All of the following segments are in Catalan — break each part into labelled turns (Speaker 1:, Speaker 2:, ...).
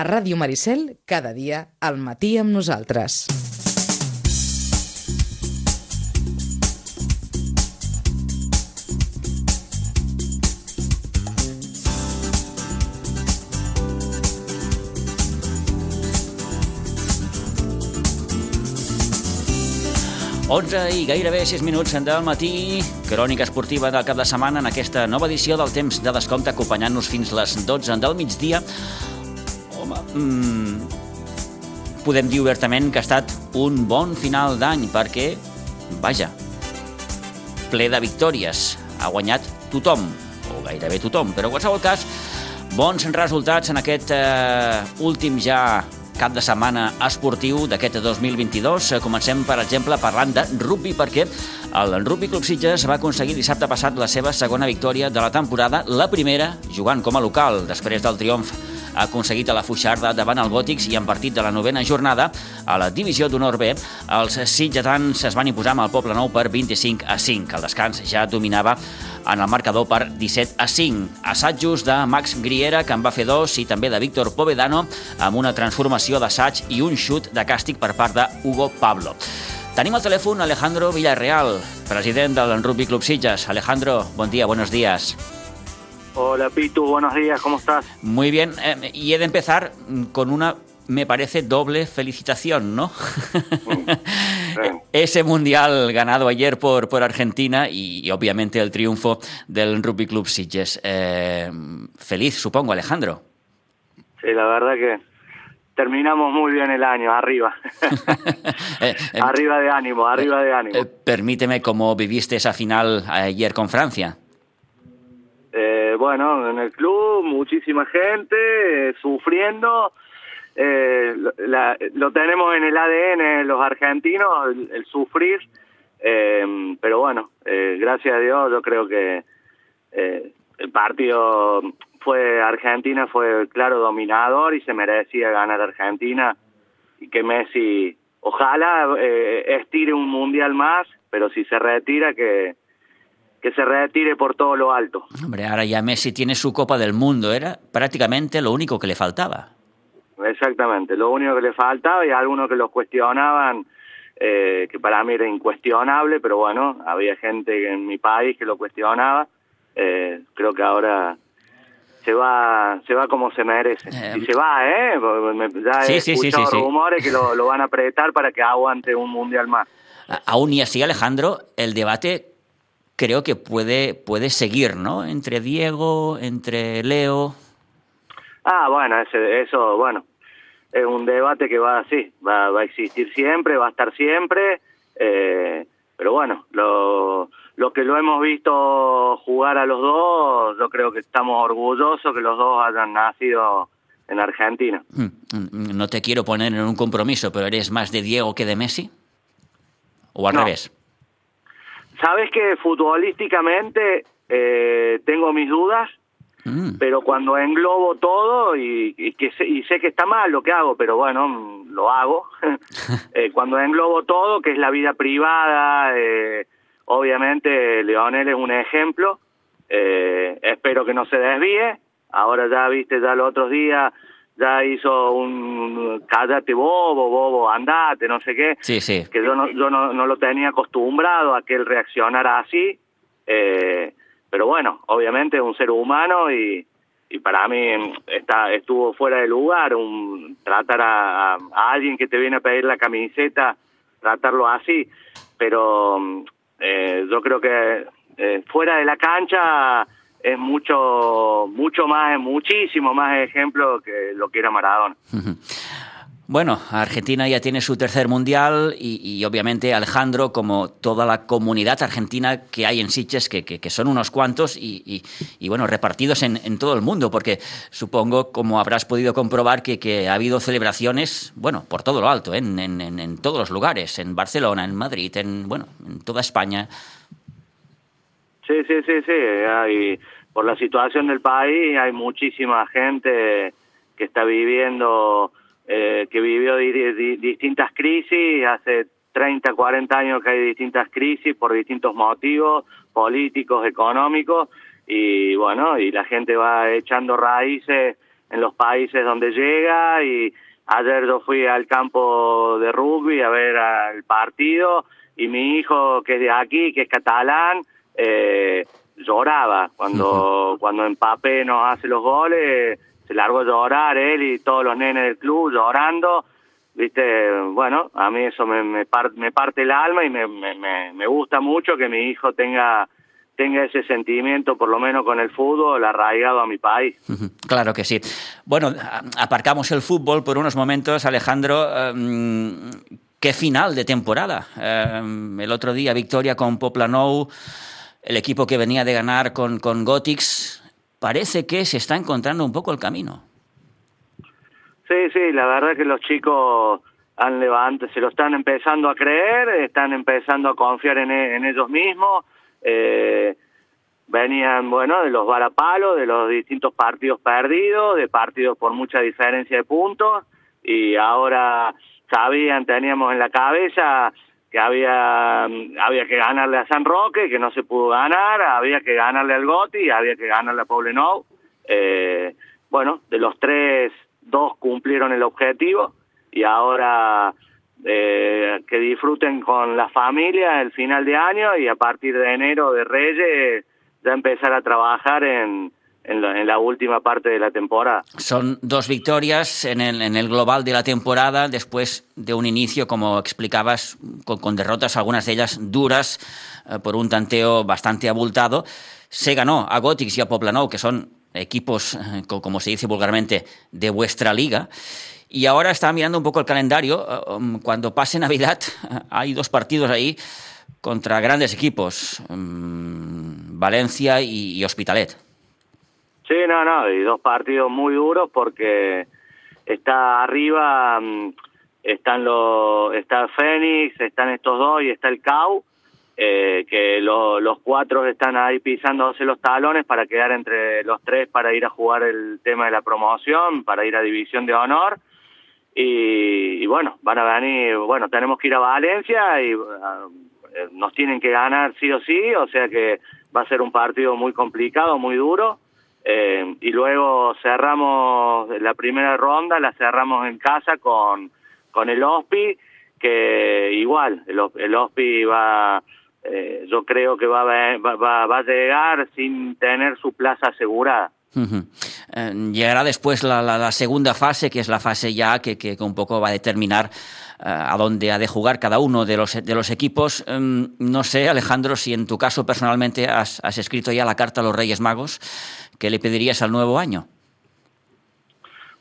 Speaker 1: A Ràdio Maricel, cada dia, al matí amb nosaltres.
Speaker 2: 11 i gairebé 6 minuts del matí, crònica esportiva del cap de setmana en aquesta nova edició del temps de descompte acompanyant-nos fins les 12 del migdia. Mmm, podem dir obertament que ha estat un bon final d'any perquè, vaja, ple de victòries. Ha guanyat tothom, o gairebé tothom, però en qualsevol cas, bons resultats en aquest eh, últim ja cap de setmana esportiu d'aquest 2022. Comencem, per exemple, parlant de rugby, perquè el Rugby Club Sitges va aconseguir dissabte passat la seva segona victòria de la temporada, la primera jugant com a local, després del triomf ha aconseguit a la Fuixarda davant el Gòtics i en partit de la novena jornada a la divisió d'honor B, els sitgetans es van imposar amb el Poble Nou per 25 a 5. El descans ja dominava en el marcador per 17 a 5. Assajos de Max Griera, que en va fer dos, i també de Víctor Povedano, amb una transformació d'assaig i un xut de càstig per part de Hugo Pablo. Tenim al telèfon Alejandro Villarreal, president del Rugby Club Sitges. Alejandro, bon dia, buenos días.
Speaker 3: Hola Pitu, buenos días, ¿cómo estás?
Speaker 2: Muy bien, eh, y he de empezar con una me parece doble felicitación, ¿no? Mm, Ese mundial ganado ayer por, por Argentina y, obviamente el triunfo del Rugby Club Sitges. Eh, feliz, supongo, Alejandro.
Speaker 3: Sí, la verdad que terminamos muy bien el año, arriba. Eh, arriba de ánimo, arriba de ánimo.
Speaker 2: permíteme cómo viviste esa final ayer con Francia.
Speaker 3: Bueno, en el club muchísima gente sufriendo. Eh, lo tenemos en el ADN los argentinos, el, sufrir, eh, pero bueno, eh, gracias a Dios yo creo que eh, el partido fue Argentina, fue claro dominador y se merecía ganar Argentina. Y que Messi ojalá estire un mundial más, pero si se retira que que se retire por todo lo alto.
Speaker 2: Hombre, ahora ya Messi tiene su Copa del Mundo, era prácticamente lo único que le faltaba.
Speaker 3: Exactamente, lo único que le faltaba y algunos que los cuestionaban, eh, que para mí era incuestionable, pero bueno, había gente en mi país que lo cuestionaba. Eh, creo que ahora se va se va como se merece. Eh, y se va, ¿eh? Ya he escuchado rumores que lo, lo van a apretar para que aguante un mundial más.
Speaker 2: Aún y así, Alejandro, el debate creo que puede, puede seguir, ¿no? Entre Diego, entre Leo.
Speaker 3: Ah, bueno, ese, eso, bueno, es un debate que va así, va, va a existir siempre, va a estar siempre, eh, pero bueno, lo, lo que lo hemos visto jugar a los dos, yo creo que estamos orgullosos que los dos hayan nacido en Argentina. Mm,
Speaker 2: mm, no te quiero poner en un compromiso, pero ¿eres más de Diego que de Messi? ¿O al revés?
Speaker 3: Sabes que futbolísticamente eh, tengo mis dudas, Mm. Pero cuando englobo todo y, que sé, y sé que está mal lo que hago, pero bueno, lo hago. eh, cuando englobo todo, que es la vida privada, eh, obviamente Leonel es un ejemplo. Eh, espero que no se desvíe. Ahora ya viste, ya el otro día ya hizo un cállate bobo, bobo, andate, no sé qué.
Speaker 2: Sí, sí.
Speaker 3: Que yo no, yo no, no lo tenía acostumbrado a que él reaccionara así. Eh, pero bueno, obviamente es un ser humano y, y para mí está estuvo fuera de lugar un tratar a, alguien que te viene a pedir la camiseta tratarlo así pero eh, yo creo que eh, fuera de la cancha es mucho mucho más muchísimo más ejemplo que lo que era Maradona
Speaker 2: Bueno, Argentina ya tiene su tercer mundial y, obviamente Alejandro, como toda la comunidad argentina que hay en Sitges, que, que, son unos cuantos y, bueno, repartidos en, todo el mundo, porque supongo, como habrás podido comprobar, que, ha habido celebraciones, bueno, por todo lo alto, ¿eh? en, en, todos los lugares, en Barcelona, en Madrid, en, bueno, en toda España.
Speaker 3: Sí, sí, sí, sí. Hay, por la situación del país hay muchísima gente que está viviendo eh, que vivió distintas crisis, hace 30, 40 años que hay distintas crisis por distintos motivos políticos, económicos, y bueno, y la gente va echando raíces en los países donde llega y ayer yo fui al campo de rugby a ver el partido y mi hijo que es de aquí, que es catalán, eh, lloraba cuando, cuando Mbappé nos hace los goles, se largó a llorar él y todos los nenes del club llorando, viste, bueno, a mí eso me, me, me parte el alma y me, me, me gusta mucho que mi hijo tenga tenga ese sentimiento, por lo menos con el fútbol, arraigado a mi país.
Speaker 2: Claro que sí. Bueno, aparcamos el fútbol por unos momentos, Alejandro. Em, ¿Qué final de temporada? Em, el otro día victoria con Poplanou, el equipo que venía de ganar con, con Gotix. Parece que se está encontrando un poco el camino.
Speaker 3: Sí, sí, la verdad que los chicos han levantado, se lo están empezando a creer, están empezando a confiar en, en ellos mismos eh, venían, bueno, de los varapalos, de los distintos partidos perdidos, de partidos por mucha diferencia de puntos, y ahora sabían, teníamos en la cabeza que había, había que ganarle a San Roque, que no se pudo ganar, había que ganarle al Goti, había que ganarle a Poblenou. Eh, bueno, de los tres, dos cumplieron el objetivo y ahora eh, que disfruten con la familia el final de año y a partir de enero de Reyes ya empezar a trabajar en, en, la, última parte de la temporada.
Speaker 2: Son dos victorias en el, en el global de la temporada después de un inicio, como explicabas, con, derrotas, algunas de ellas duras, eh, por un tanteo bastante abultado. Se ganó a Gotix y a Poplanou, que son equipos, eh, como se dice vulgarmente, de vuestra liga. Y ahora está mirando un poco el calendario. Eh, um, cuando pase Navidad, hay dos partidos ahí contra grandes equipos, um, Valencia y, Hospitalet.
Speaker 3: Sí, no, no, y dos partidos muy duros porque está arriba, um, están los, está Fénix, están estos dos y está el CAU, eh, que los cuatro están ahí pisándose los talones para quedar entre los tres para ir a jugar el tema de la promoción, para ir a División de Honor y, bueno, van a venir, bueno, tenemos que ir a Valencia y ah, eh, nos tienen que ganar sí o sí, o sea que va a ser un partido muy complicado, muy duro. Eh, y luego cerramos la primera ronda, la cerramos en casa con, con el OSPI, que igual, el, el OSPI va, eh, yo creo que va, va, va a llegar sin tener su plaza asegurada.
Speaker 2: Eh, llegará después la, segunda fase, que es la fase ya que, que un poco va a determinar eh, a dónde ha de jugar cada uno de los, de los equipos. No sé, Alejandro, si en tu caso personalmente has, escrito ya la carta a los Reyes Magos, ¿qué le pedirías al nuevo año?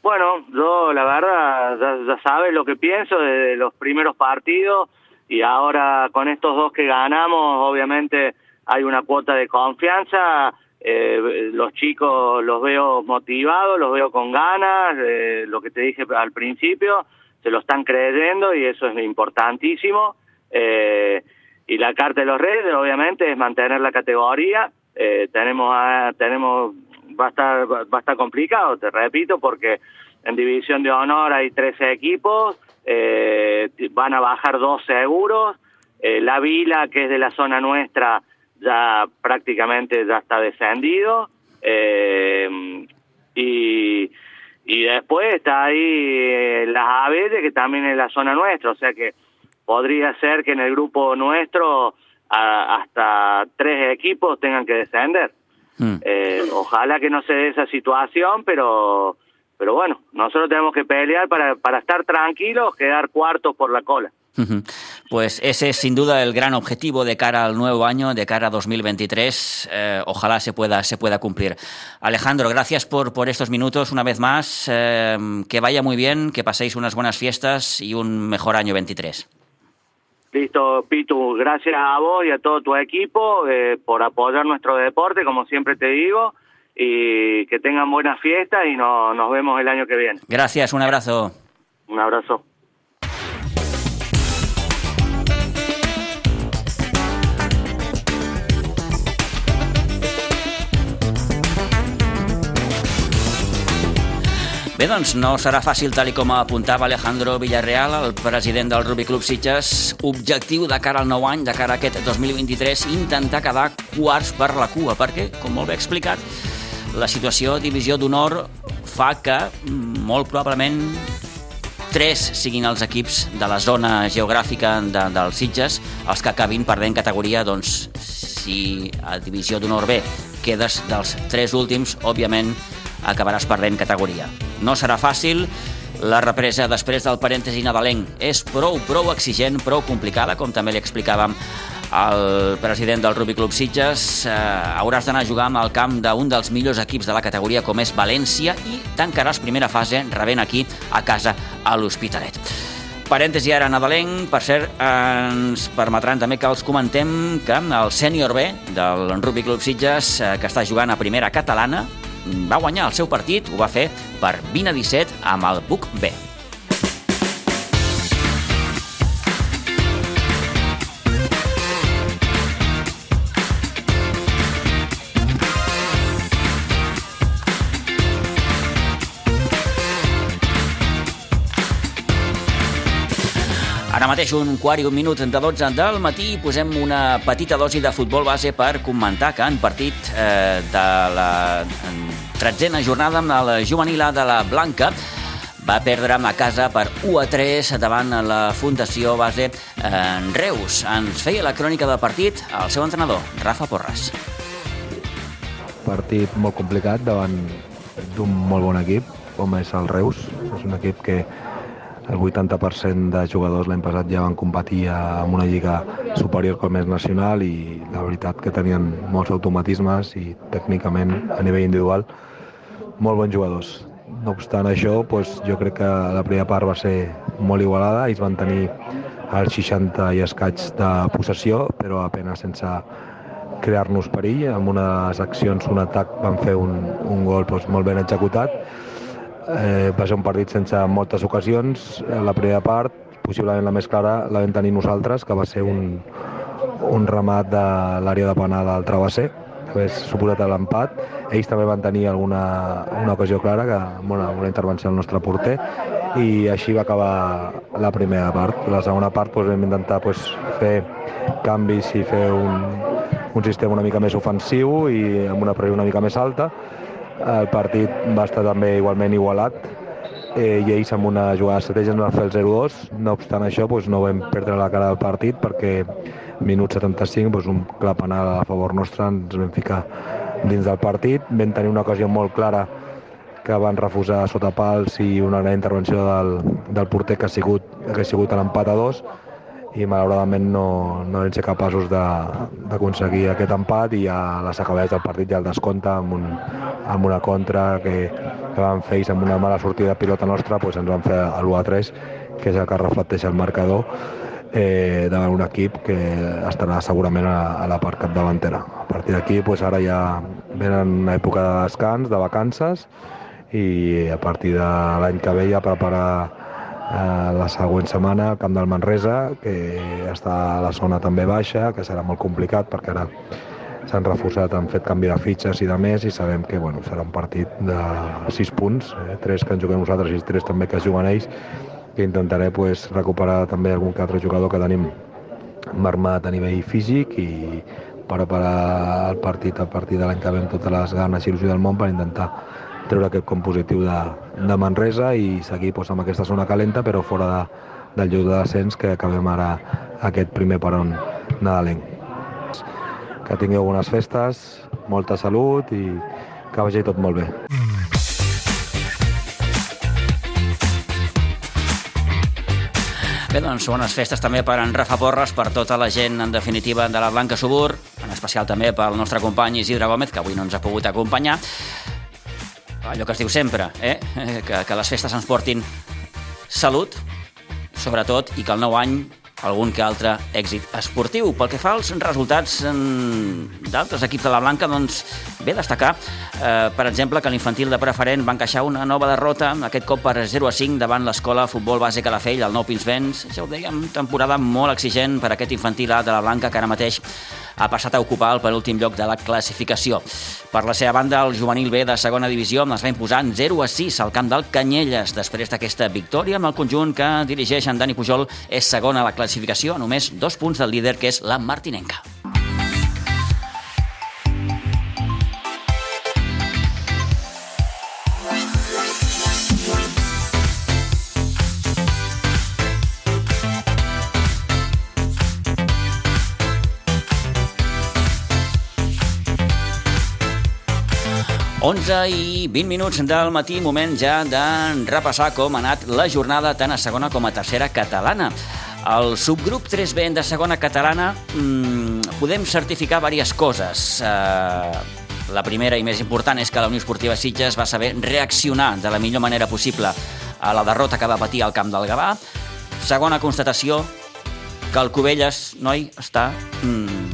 Speaker 3: Bueno, yo la verdad ya, sabes lo que pienso de los primeros partidos y ahora con estos dos que ganamos, obviamente hay una cuota de confianza eh, los chicos los veo motivados, los veo con ganas, eh, lo que te dije al principio, se lo están creyendo y eso es importantísimo. Eh, y la carta de los redes, obviamente, es mantener la categoría. Eh, tenemos, tenemos, va a estar, va a estar complicado, te repito, porque en división de honor hay 13 equipos, eh, van a bajar dos seguros. Eh, la Vila, que es de la zona nuestra, ya prácticamente ya está descendido eh, y, y después está ahí eh, las aves que también es la zona nuestra, o sea que podría ser que en el grupo nuestro hasta tres equipos tengan que descender. Hmm. Eh, ojalá que no se dé esa situación, pero pero bueno, nosotros tenemos que pelear para, para estar tranquilos, quedar cuartos por la cola.
Speaker 2: Pues ese es sin duda el gran objetivo de cara al nuevo año, de cara a 2023. Eh, ojalá se pueda, se pueda cumplir. Alejandro, gracias por, por estos minutos una vez más. Eh, que vaya muy bien, que paséis unas buenas fiestas y un mejor año 23.
Speaker 3: Listo, Pitu. Gracias a vos y a todo tu equipo eh, por apoyar nuestro deporte, como siempre te digo. Y que tengan buenas fiestas y nos vemos el año que viene.
Speaker 2: Gracias, un abrazo.
Speaker 3: Un abrazo.
Speaker 2: Bé, doncs no serà fàcil, tal com apuntava Alejandro Villarreal, el president del Rugby Club Sitges, objectiu de cara al nou any, de cara a aquest 2023, intentar quedar quarts per la cua, perquè, com molt bé explicat, la situació divisió d'honor fa que mm, molt probablement tres siguin els equips de la zona geogràfica de, dels Sitges els que acabin perdent categoria, doncs si a Divisió d'Honor B quedes dels tres últims, òbviament acabaràs perdent categoria. No serà fàcil, la represa després del parèntesi nadalenc és prou, prou exigent, prou complicada, com també li explicàvem al president del Rugby Club Sitges. Eh, hauràs d'anar a jugar amb el camp d'un dels millors equips de la categoria com és València i tancaràs primera fase rebent aquí a casa a l'Hospitalet. Parèntesi ara nadalenc, per cert, ens permetran també que els comentem que el sènior B del Rugby Club Sitges, eh, que està jugant a primera catalana, va guanyar el seu partit, ho va fer per 20 a 17 amb el Buc B. Ara mateix un quart i un minut de 12 del matí posem una petita dosi de futbol base per comentar que han partit eh, de la tretzena jornada amb la juvenil de la Blanca va perdre a casa per 1 a 3 davant la Fundació Base en Reus. Ens feia la crònica del partit el seu entrenador, Rafa Porras.
Speaker 4: Partit molt complicat davant d'un molt bon equip, com és el Reus. És un equip que el 80% de jugadors l'any passat ja van competir en una lliga superior com és nacional i la veritat que tenien molts automatismes i tècnicament a nivell individual molt bons jugadors. No obstant això, doncs, jo crec que la primera part va ser molt igualada, ells van tenir els 60 i escaig de possessió, però apenas sense crear-nos perill. Amb unes accions, un atac, van fer un, un gol doncs, molt ben executat Eh, va ser un partit sense moltes ocasions. La primera part, possiblement la més clara, la vam tenir nosaltres, que va ser un, un remat de l'àrea de penal al travesser, que hauria suposat l'empat. Ells també van tenir alguna una ocasió clara, que, bueno, una intervenció del nostre porter, i així va acabar la primera part. La segona part doncs, vam intentar doncs, fer canvis i fer un, un sistema una mica més ofensiu i amb una pressió una mica més alta, el partit va estar també igualment igualat eh, i ells amb una jugada estratègia ens van fer el 0-2. No obstant això, doncs, no vam perdre la cara del partit perquè minut 75, doncs, un clar penal a favor nostre, ens vam ficar dins del partit. Vam tenir una ocasió molt clara que van refusar sota pals i una gran intervenció del, del porter que ha sigut, que ha sigut l'empat a dos i malauradament no, no vam ser capaços d'aconseguir aquest empat i a les acabades del partit ja el descompte amb, un, amb una contra que, que van fer amb una mala sortida de pilota nostra doncs ens van fer l'1-3 que és el que reflecteix el marcador eh, davant un equip que estarà segurament a, a la part capdavantera. A partir d'aquí doncs ara ja venen una època de descans, de vacances i a partir de l'any que ve ja preparar eh, la següent setmana al camp del Manresa, que està a la zona també baixa, que serà molt complicat perquè ara s'han reforçat, han fet canvi de fitxes i de més i sabem que bueno, serà un partit de 6 punts, eh, 3 que en juguem nosaltres i 3 també que juguen ells, que intentaré pues, recuperar també algun altre jugador que tenim marmat a nivell físic i preparar el partit a partir de l'any que ve amb totes les ganes i il·lusió del món per intentar treure aquest compositiu de, de Manresa i seguir doncs, amb aquesta zona calenta però fora de, del lloc de descens que acabem ara aquest primer peron nadalenc. Que tingueu bones festes, molta salut i que vagi tot molt bé.
Speaker 2: Bé, doncs bones festes també per en Rafa Porres, per tota la gent, en definitiva, de la Blanca Subur, en especial també pel nostre company Isidre Gómez, que avui no ens ha pogut acompanyar. Allò que es diu sempre, eh? que, que les festes ens portin salut, sobretot, i que el nou any algun que altre èxit esportiu. Pel que fa als resultats d'altres equips de la Blanca, doncs bé destacar, eh, per exemple, que l'infantil de preferent va encaixar una nova derrota, aquest cop per 0 a 5 davant l'escola Futbol Base Calafell, el Nou Pinsbens. Ja ho dèiem, temporada molt exigent per aquest infantil A de la Blanca, que ara mateix ha passat a ocupar el penúltim lloc de la classificació. Per la seva banda, el juvenil B de segona divisió es va imposar en 0 a 6 al camp del Canyelles. Després d'aquesta victòria amb el conjunt que dirigeix en Dani Pujol, és segona a la classificació a només dos punts del líder, que és la Martinenca. 11 i 20 minuts del matí, moment ja de repassar com ha anat la jornada tant a segona com a tercera catalana. Al subgrup 3B de segona catalana mmm, podem certificar diverses coses. Uh, la primera i més important és que la Unió Esportiva Sitges va saber reaccionar de la millor manera possible a la derrota que va patir al camp del Gavà. Segona constatació, que el Cubelles, noi, està mmm,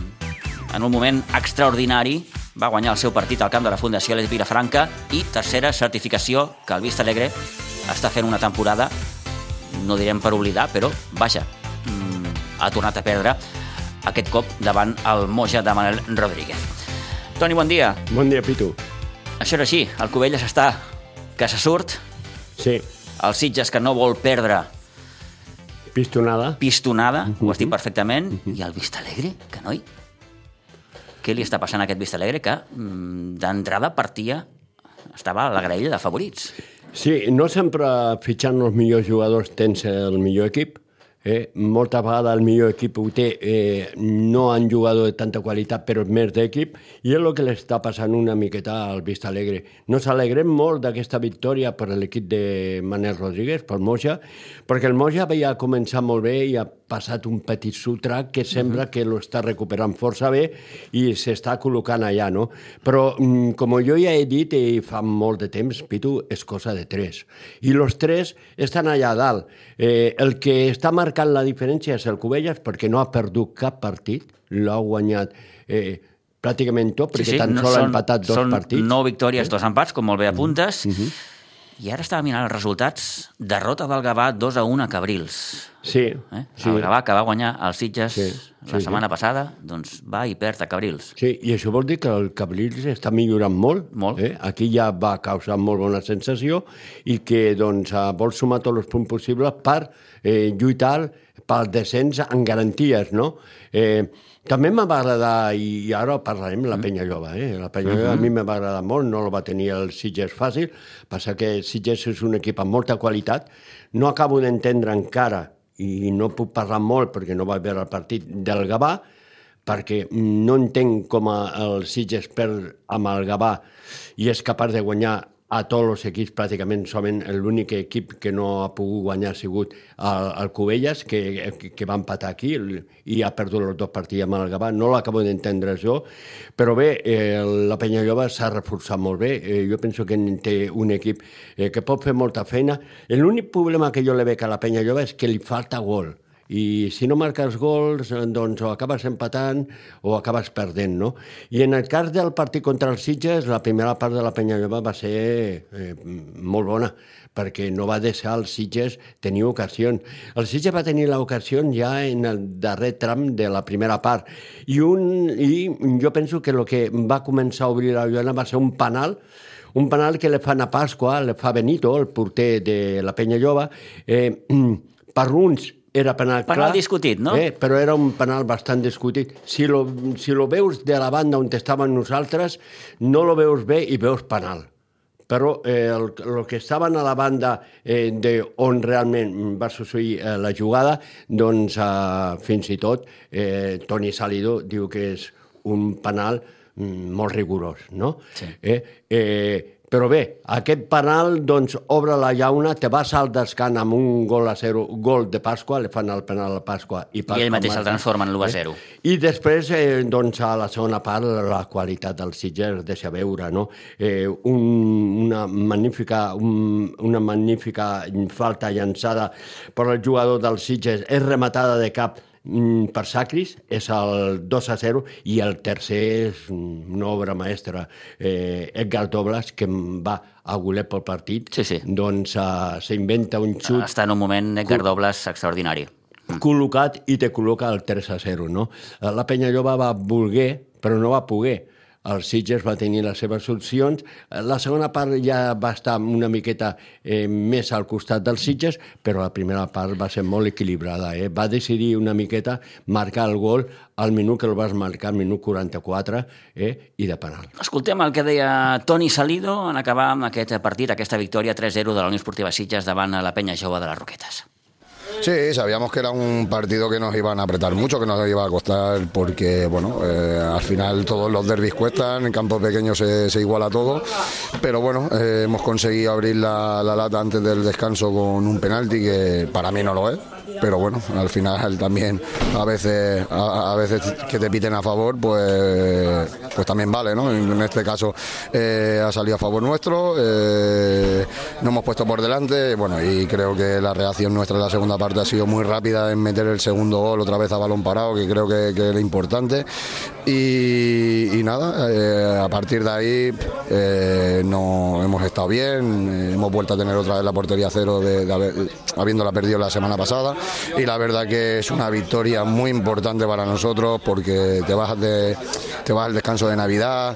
Speaker 2: en un moment extraordinari va guanyar el seu partit al camp de la Fundació Les Vilafranca i tercera certificació que el Vista Alegre està fent una temporada no direm per oblidar, però vaja, mmm, ha tornat a perdre aquest cop davant el Moja de Manel Rodríguez. Toni, bon dia.
Speaker 5: Bon dia, Pitu.
Speaker 2: Això era així, el Cubelles està que se surt,
Speaker 5: Sí,
Speaker 2: el Sitges que no vol perdre
Speaker 5: pistonada.
Speaker 2: pistonada, uh -huh. ho estic perfectament, uh -huh. i el Vista Alegre, que noi, què li està passant a aquest Vista Alegre que mm, d'entrada partia, estava a la graella de favorits.
Speaker 5: Sí, no sempre fitxant els millors jugadors tens el millor equip. Eh? Molta vegada el millor equip ho té, eh, no han jugador de tanta qualitat, però més d'equip, i és el que li està passant una miqueta al Vista Alegre. Nos alegrem molt d'aquesta victòria per l'equip de Manel Rodríguez, pel Moja, perquè el Moja havia començat molt bé i ha passat un petit sotrac que sembla uh -huh. que lo està recuperant força bé i s'està col·locant allà, no? Però, mm, com jo ja he dit i fa molt de temps, Pitu, és cosa de tres. I los tres estan allà dalt. Eh, el que està marcant la diferència és el Cubelles perquè no ha perdut cap partit, l'ha guanyat eh, pràcticament tot, perquè tan sols ha empatat dos
Speaker 2: són
Speaker 5: partits.
Speaker 2: nou victòries, dos empats, com molt bé apuntes,
Speaker 5: Uh -huh.
Speaker 2: I ara estava mirant els resultats. Derrota del Gavà 2 a 1 a Cabrils.
Speaker 5: Sí,
Speaker 2: Eh?
Speaker 5: sí.
Speaker 2: El Gavà, que va guanyar els Sitges
Speaker 5: Sí,
Speaker 2: la
Speaker 5: sí,
Speaker 2: setmana passada, doncs va i perd a Cabrils.
Speaker 5: Sí, i això vol dir que el Cabrils està millorant molt.
Speaker 2: Molt.
Speaker 5: Eh? Aquí ja va causar molt bona sensació i que doncs, eh, vol sumar tots els punts possibles per eh, lluitar pel descens en garanties, no? Eh, també em va agradar, i, ara parlarem,
Speaker 2: Mm.
Speaker 5: la Penya Lloba. Eh? La Penya Lloba a mi em va agradar molt, no la va tenir el Sitges fàcil, passa que Sitges és un equip amb molta qualitat. No acabo d'entendre encara, i no puc parlar molt perquè no vaig veure el partit del Gavà, perquè no entenc com el Sitges perd amb el Gavà i és capaç de guanyar a tots els equips pràcticament solament l'únic equip que no ha pogut guanyar ha sigut el, el Cubelles que, que, va empatar aquí i ha perdut els dos partits amb el Gavà no l'acabo d'entendre jo però bé, eh, la Penyalloba s'ha reforçat molt bé. Eh, jo penso que té un equip eh, que pot fer molta feina. L'únic problema que jo le veig a la Penyalloba és que li falta gol i si no marques gols, eh, doncs o acabes empatant o acabes perdent, no? I en el cas del partit contra els Sitges, la primera part de la Penyalloba va ser eh, molt bona, perquè no va deixar els Sitges tenir ocasions. El Sitges va tenir l'ocasió ja en el darrer tram de la primera part, i, un, i jo penso que el que va començar a obrir la llana va ser un penal, un penal que le fan a Pasqua, le fa Benito, el porter de la Penyalloba, eh, per uns era penal,
Speaker 2: Penal
Speaker 5: clar,
Speaker 2: discutit, no?
Speaker 5: Eh, però era un penal bastant discutit. Si lo, si lo veus de la banda on estàvem nosaltres, no lo veus bé i veus penal. Però eh, el, el que estaven a la banda eh, de on realment va succeir eh, la jugada, doncs eh, fins i tot eh, Toni Salido diu que és un penal mm, molt rigorós, no?
Speaker 2: Sí.
Speaker 5: Eh, eh, però bé, aquest penal doncs, obre la llauna, te vas al descant amb un gol a zero, gol de Pasqua, le fan el penal a Pasqua. I, Pasqua
Speaker 2: I ell mateix el transforma en l'1 a 0.
Speaker 5: I després, eh, doncs, a la segona part, la qualitat del Sitges deixa veure, no? Eh, un, una, magnífica, un, una magnífica falta llançada per el jugador del Sitges és rematada de cap per Sacris, és el 2 a 0, i el tercer és una obra maestra. Eh, Edgar Doblas, que va a voler pel partit,
Speaker 2: Sí, sí.
Speaker 5: doncs uh, s'inventa un xut
Speaker 2: Està en un moment Edgar Dobles extraordinari.
Speaker 5: col·locat i te col·loca el 3 a 0, no? Eh, La Penyalloba va voler, però no va poder. El Sitges va tenir les seves opcions. Eh, La segona part ja va estar una miqueta eh, més al costat dels Sitges, però la primera part va ser molt equilibrada. Eh? Va decidir una miqueta marcar el gol al minut que el vas marcar, al minut 44, eh? i de penal.
Speaker 2: Escoltem el que deia Toni Salido en acabar amb aquest partit, aquesta victòria 3-0 de la Unió Esportiva Sitges davant la penya jove de les Roquetes.
Speaker 6: Sí, sabíamos que era un partido que nos iban a apretar mucho, que nos iba a costar porque, bueno, eh, al final todos los derbis cuestan, en campo pequeño se, se iguala todo, pero bueno, eh, hemos conseguido abrir la, la lata antes del descanso con un penalti que para mí no lo es pero bueno, al final también a veces a, veces que te piten a favor, pues pues también vale, ¿no? En este caso eh, ha salido a favor nuestro, eh, nos hemos puesto por delante, bueno, y creo que la reacción nuestra en la segunda parte ha sido muy rápida en meter el segundo gol otra vez a balón parado, que creo que, que era importante. Y, nada, eh, a partir de ahí eh, no hemos estado bien, eh, hemos vuelto a tener otra vez la portería cero de, de haber, habiéndola perdido la semana pasada y la verdad que es una victoria muy importante para nosotros porque te vas de te vas al descanso de Navidad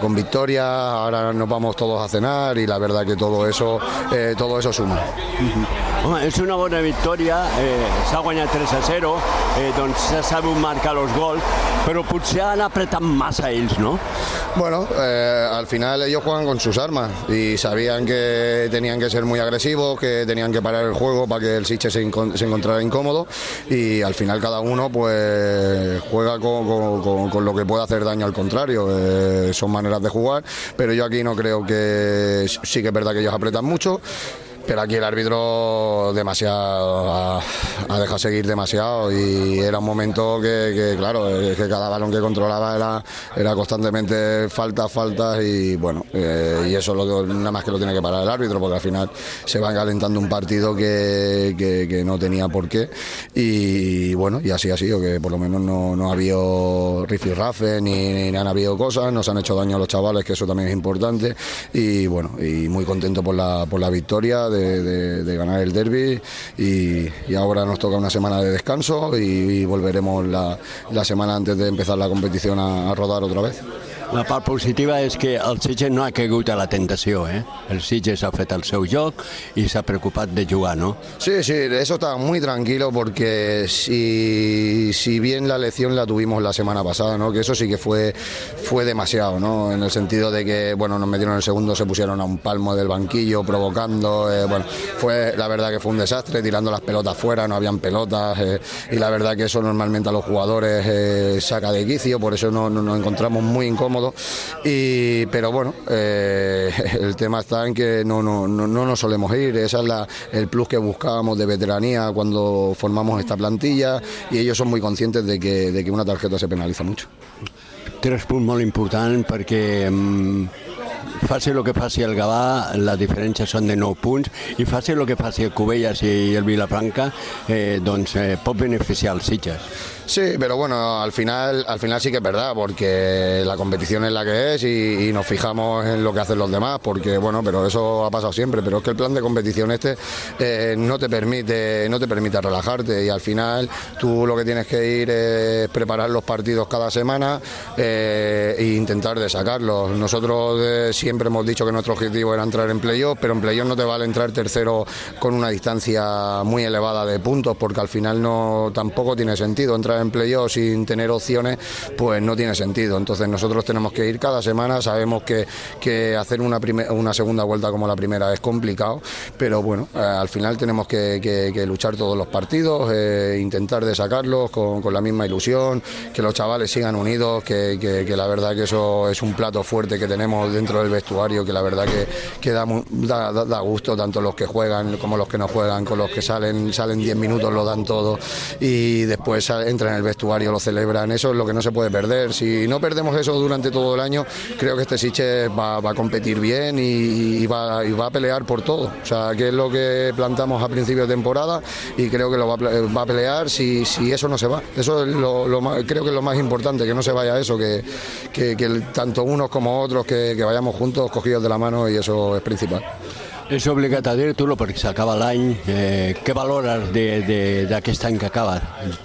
Speaker 6: con victoria, ahora nos vamos todos a cenar y la verdad que todo eso todo eso suma.
Speaker 5: És una bona victòria, eh, s'ha guanyat 3 a 0, eh, doncs s'ha sabut marcar els gols, però potser han apretat massa ells, ¿no?
Speaker 6: Bueno, eh, al final ellos juegan con sus armas y sabían que tenían que ser muy agresivos, que tenían que parar el juego para que el Siche se, se encontrara incómodo y al final cada uno pues juega con lo que puede hacer daño al contrario. Eh, son maneras de jugar, pero yo aquí no creo que sí que es verdad que ellos apretan mucho pero aquí el árbitro demasiado ha, dejado seguir demasiado y era un momento que, que claro que cada balón que controlaba era, era constantemente faltas faltas y bueno eh, y eso lo, nada más que lo tiene que parar el árbitro porque al final se va calentando un partido que, que, no tenía por qué y bueno y así ha sido que por lo menos no, no ha habido rifirrafe ni, ni han habido cosas nos han hecho daño a los chavales que eso también es importante y bueno y muy contento por la, por la victoria de, ganar el derby y, ahora nos toca una semana de descanso y, volveremos la, la, semana antes de empezar la competición a rodar otra vez.
Speaker 5: La part positiva és que el Sitges no ha caigut a la tentació, ¿eh? El Sitges ha fet el seu joc i s'ha preocupat de jugar, ¿no?
Speaker 6: Sí, sí, eso está muy tranquilo porque si, si bien la lección la tuvimos la semana pasada, ¿no? Que eso sí que fue, fue demasiado, ¿no? En el sentido de que, bueno, nos metieron el segundo, se pusieron a un palmo del banquillo provocando, eh, bueno, fue la verdad que fue un desastre, tirando las pelotas fuera, no habían pelotas eh, y la verdad que eso normalmente a los jugadores eh, saca de quicio, por eso no, no, nos encontramos muy incómodos y, pero bueno, eh, el tema está en que no, no, no, no nos solemos ir, ese es la, el plus que buscábamos de veteranía cuando formamos esta plantilla y ellos son muy conscientes de que, de que una tarjeta se penaliza mucho.
Speaker 5: Tres punts molt importants perquè mm, faci el que faci el Gavà, la diferència són de 9 punts, i faci el que faci el Cubelles i el Vilafranca, eh, doncs eh, pot beneficiar.
Speaker 6: Sí, pero bueno, al final, al final sí que es verdad, porque la competición es la que es y, nos fijamos en lo que hacen los demás, porque bueno, pero eso ha pasado siempre, pero es que el plan de competición este eh, no te permite, no te permite relajarte y al final tú lo que tienes que ir es preparar los partidos cada semana eh, e intentar de sacarlos. Nosotros siempre hemos dicho que nuestro objetivo era entrar en playoff, pero en playoff no te vale entrar tercero con una distancia muy elevada de puntos, porque al final no tampoco tiene sentido entrar en playoff sin tener opciones, pues no tiene sentido. Entonces nosotros tenemos que ir cada semana, sabemos que, que hacer una, una segunda vuelta como la primera es complicado, pero bueno, eh, al final tenemos que, luchar todos los partidos, eh, intentar de sacarlos con, con, la misma ilusión, que los chavales sigan unidos, que, que, la verdad que eso es un plato fuerte que tenemos dentro del vestuario, que la verdad que, da, da, da, gusto tanto los que juegan como los que no juegan, con los que salen salen 10 minutos lo dan todo y después en el vestuario, lo celebran, eso es lo que no se puede perder. Si no perdemos eso durante todo el año, creo que este Siche va, a competir bien y, va, a pelear por todo. O sea, que es lo que plantamos a principio de temporada y creo que lo va, a pelear si, eso no se va. Eso es lo, más, creo que es lo más importante, que no se vaya eso, que, tanto unos como otros, que vayamos juntos, cogidos de la mano y eso es principal.
Speaker 5: És obligat a dir-t'ho perquè s'acaba l'any. Eh, què valores d'aquest any que acaba,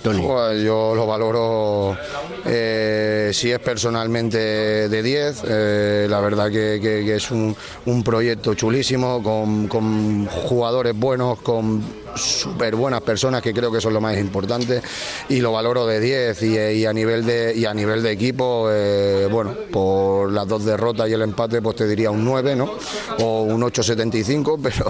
Speaker 5: Toni?
Speaker 6: Pues yo lo valoro, eh, si es personalmente de 10, eh, la verdad que, que, es un, un, proyecto chulísimo, con, con jugadores buenos, con súper buenas personas, que creo que son lo más importante, y lo valoro de 10 y, a, nivel de, y a nivel de equipo, eh, bueno, por las dos derrotas y el empate, pues te diría un 9, ¿no? O un 8,75, pero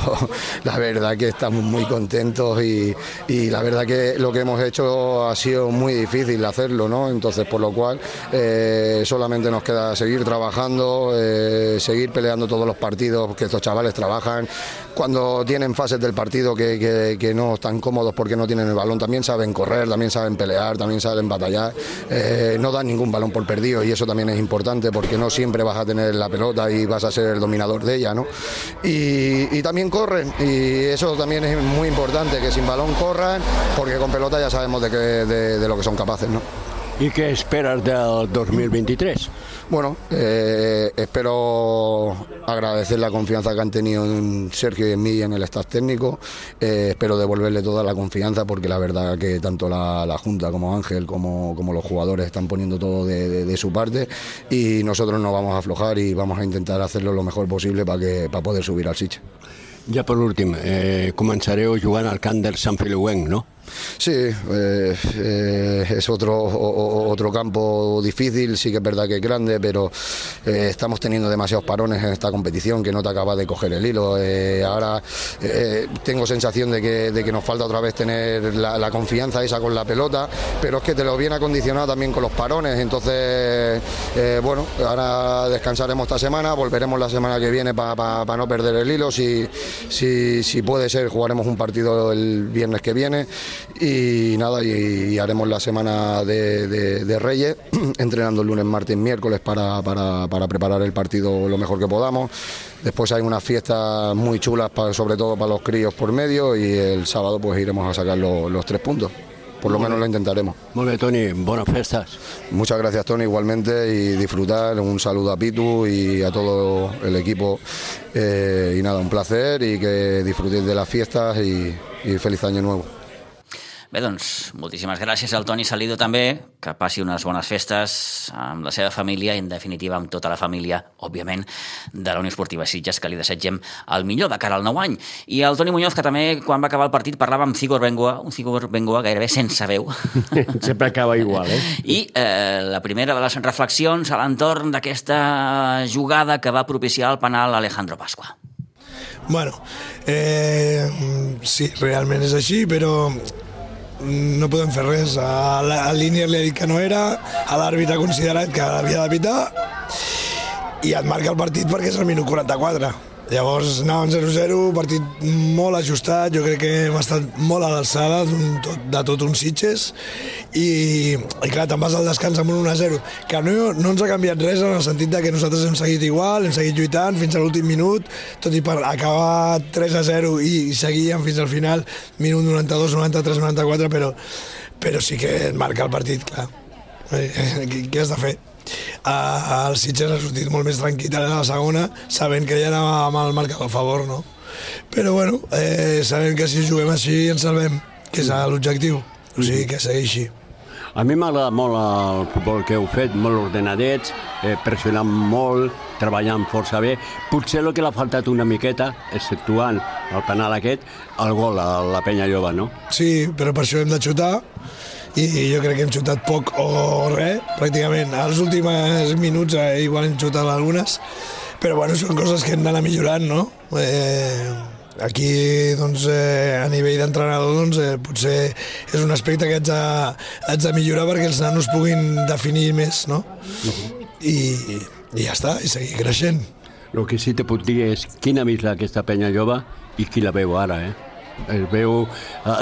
Speaker 6: la verdad que estamos muy contentos y, y, la verdad que lo que hemos hecho ha sido muy difícil hacerlo, ¿no? Entonces, por lo cual, eh, solamente nos queda seguir trabajando, eh, seguir peleando todos los partidos que estos chavales trabajan. Cuando tienen fases del partido que, no están cómodos porque no tienen el balón, también saben correr, también saben pelear, también saben batallar. Eh, no dan ningún balón por perdido y eso también es importante porque no siempre vas a tener la pelota y vas a ser el dominador de ella, ¿no? Y, también corren y eso también es muy importante, que sin balón corran porque con pelota ya sabemos de, de lo que son capaces, ¿no?
Speaker 7: ¿Y qué esperas del 2023?
Speaker 6: Bueno, eh, espero agradecer la confianza que han tenido en Sergio y en mí en el staff técnico. Eh, espero devolverle toda la confianza porque la verdad que tanto la, Junta como Ángel como, como, los jugadores están poniendo todo de, su parte y nosotros no vamos a aflojar y vamos a intentar hacerlo lo mejor posible para, que, para poder subir al Sitges.
Speaker 7: Ya por último, eh, començareu jugant al camp del Sant no?
Speaker 6: Sí, eh, eh, es otro, otro campo difícil, sí que es verdad que es grande, pero eh, estamos teniendo demasiados parones en esta competición que no te acaba de coger el hilo. ahora tengo sensación de que, de que, nos falta otra vez tener la, confianza esa con la pelota, pero es que te lo viene acondicionado también con los parones, entonces, bueno, ahora descansaremos esta semana, volveremos la semana que viene para no perder el hilo, si, si, si puede ser, jugaremos un partido el viernes que viene y nada, y, haremos la semana de, Reyes, entrenando el lunes, martes, miércoles para, para, preparar el partido lo mejor que podamos. Después hay unas fiestas muy chulas, sobre todo para los críos por medio, y el sábado pues iremos a sacar los tres puntos por lo menos lo intentaremos.
Speaker 7: Muy bien, Tony, buenas fiestas.
Speaker 6: Muchas gracias, Tony, igualmente, y disfrutar. Un saludo a Pitu y a todo el equipo. Eh, y nada, un placer y que disfrutéis de las fiestas y feliz año nuevo.
Speaker 2: Bé, doncs, moltíssimes gràcies al Toni Salido també, que passi unes bones festes amb la seva família i, en definitiva, amb tota la família, òbviament, de la Unió Esportiva Sitges, que li desitgem el millor de cara al nou any. I el Toni Muñoz, que també, quan va acabar el partit, parlava amb Cigor Bengoa, un Cigor Bengoa gairebé sense veu.
Speaker 8: Sempre acaba igual, eh?
Speaker 2: I eh, la primera de les reflexions a l'entorn d'aquesta jugada que va propiciar el penal Alejandro Pasqua.
Speaker 9: Bueno, eh, sí, realment és així, però no podem fer res. A, la, línia li ha dit que no era, a l'àrbit ha considerat que havia de pitar i et marca el partit perquè és el minut 44. Llavors anàvem 0-0, partit molt ajustat, jo crec que hem estat molt a l'alçada de tot un Sitges i, i clar, te'n vas al descans amb un 1-0, que no, no ens ha canviat res en el sentit de que nosaltres hem seguit igual, hem seguit lluitant fins a l'últim minut, tot i per acabar 3-0 i, i seguíem fins al final, minut 92, 93, 94, però, però sí que marca el partit, clar. Què has de fer? El Sitges ha sortit molt més tranquil a la segona, sabent que ja anava amb el marcador a favor, no? Però bueno, eh, sabem que si juguem així ens salvem, que és l'objectiu, o sigui que segueixi.
Speaker 7: A mi m'agrada molt el futbol que heu fet, molt ordenadets, eh, pressionant molt, treballant força bé. Potser el que l'ha faltat una miqueta, exceptuant el penal aquest, el gol a la penya jove, no?
Speaker 9: Sí, però per això hem de xutar, i jo crec que hem xutat poc o res, pràcticament. Als últims minuts eh, igual hem xutat algunes, però bueno, són coses que hem d'anar millorant, no? Eh, aquí doncs, eh, a nivell d'entrenador doncs, eh, potser és un aspecte que haig de, haig de millorar perquè els nanos puguin definir més no? I, i ja està, i seguir creixent
Speaker 7: el que sí te puc dir és quina vist aquesta penya jove i qui la veu ara eh? el veu,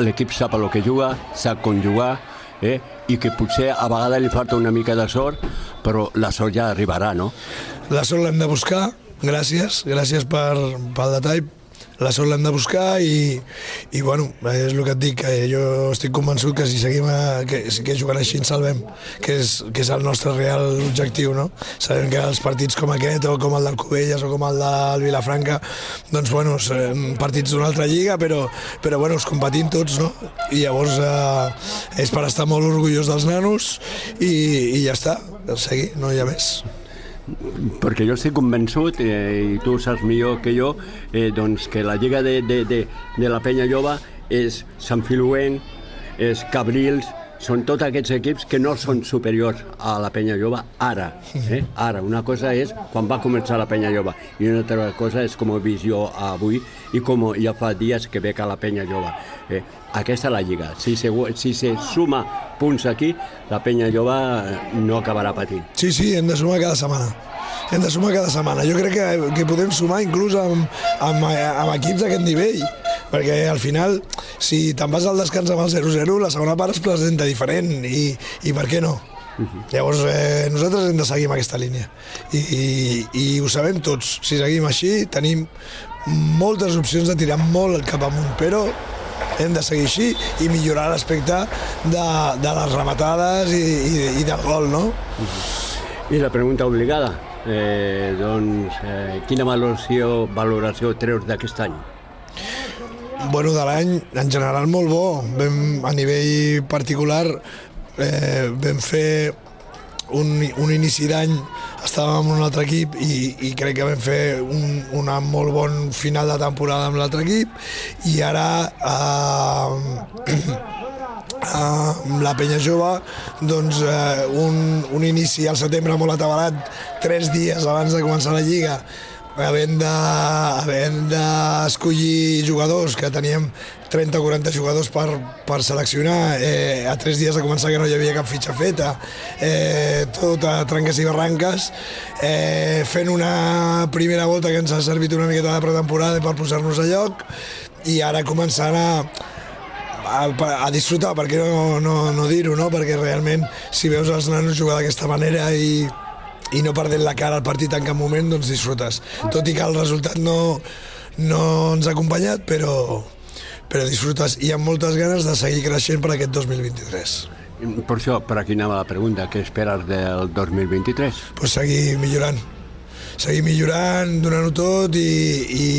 Speaker 7: l'equip sap el que juga sap com jugar eh? i que potser a vegades li falta una mica de sort, però la sort ja arribarà, no?
Speaker 9: La sort l'hem de buscar, gràcies, gràcies per, pel detall, la sort l'hem de buscar i, i bueno, és el que et dic, que jo estic convençut que si seguim a, que, que jugant així ens salvem, que és, que és el nostre real objectiu, no? Sabem que els partits com aquest, o com el del Covelles, o com el del Vilafranca, doncs bueno, són partits d'una altra lliga, però, però bueno, els competim tots, no? I llavors eh, és per estar molt orgullós dels nanos i, i ja està, seguir, no hi ha més
Speaker 7: perquè jo estic convençut, eh, i tu saps millor que jo, eh, doncs que la Lliga de, de, de, de la Penya Jove és Sant Filuent, és Cabrils, són tots aquests equips que no són superiors a la penya jove ara. Eh? Ara, una cosa és quan va començar la penya jove i una altra cosa és com vist jo avui i com ja fa dies que veig a la penya jove. Eh? Aquesta és la lliga. Si se, si se suma punts aquí, la penya jove eh, no acabarà patint.
Speaker 9: Sí, sí, hem de sumar cada setmana. Hem de sumar cada setmana. Jo crec que, que podem sumar inclús amb, amb, amb equips d'aquest nivell, perquè al final, si te'n vas al descans amb el 0-0, la segona part es presenta diferent, i, i per què no? Llavors, eh, nosaltres hem de seguir amb aquesta línia. I, i, I ho sabem tots. Si seguim així, tenim moltes opcions de tirar molt cap amunt, però hem de seguir així i millorar l'aspecte de, de les rematades i, i, i del gol, no?
Speaker 7: I la pregunta obligada, eh, doncs, eh, quina valoració, valoració treus d'aquest any?
Speaker 9: Bueno, de l'any, en general, molt bo. Vam, a nivell particular, eh, vam fer un, un inici d'any, estàvem amb un altre equip i, i crec que vam fer un una molt bon final de temporada amb l'altre equip i ara eh, amb la penya jove doncs eh, un, un inici al setembre molt atabalat tres dies abans de començar la lliga havent de, havent d'escollir jugadors, que teníem 30 o 40 jugadors per, per seleccionar, eh, a tres dies de començar que no hi havia cap fitxa feta, eh, tot a tranques i barranques, eh, fent una primera volta que ens ha servit una miqueta de pretemporada per posar-nos a lloc, i ara començant a, a, a disfrutar, perquè no, no, no dir-ho, no? perquè realment si veus els nanos jugar d'aquesta manera i, i no perdent la cara al partit en cap moment, doncs disfrutes. Tot i que el resultat no, no ens ha acompanyat, però, però disfrutes i amb moltes ganes de seguir creixent per aquest 2023.
Speaker 7: Per això, per aquí anava la pregunta, què esperes del 2023?
Speaker 9: Pues seguir millorant seguir millorant, donant-ho tot i, i,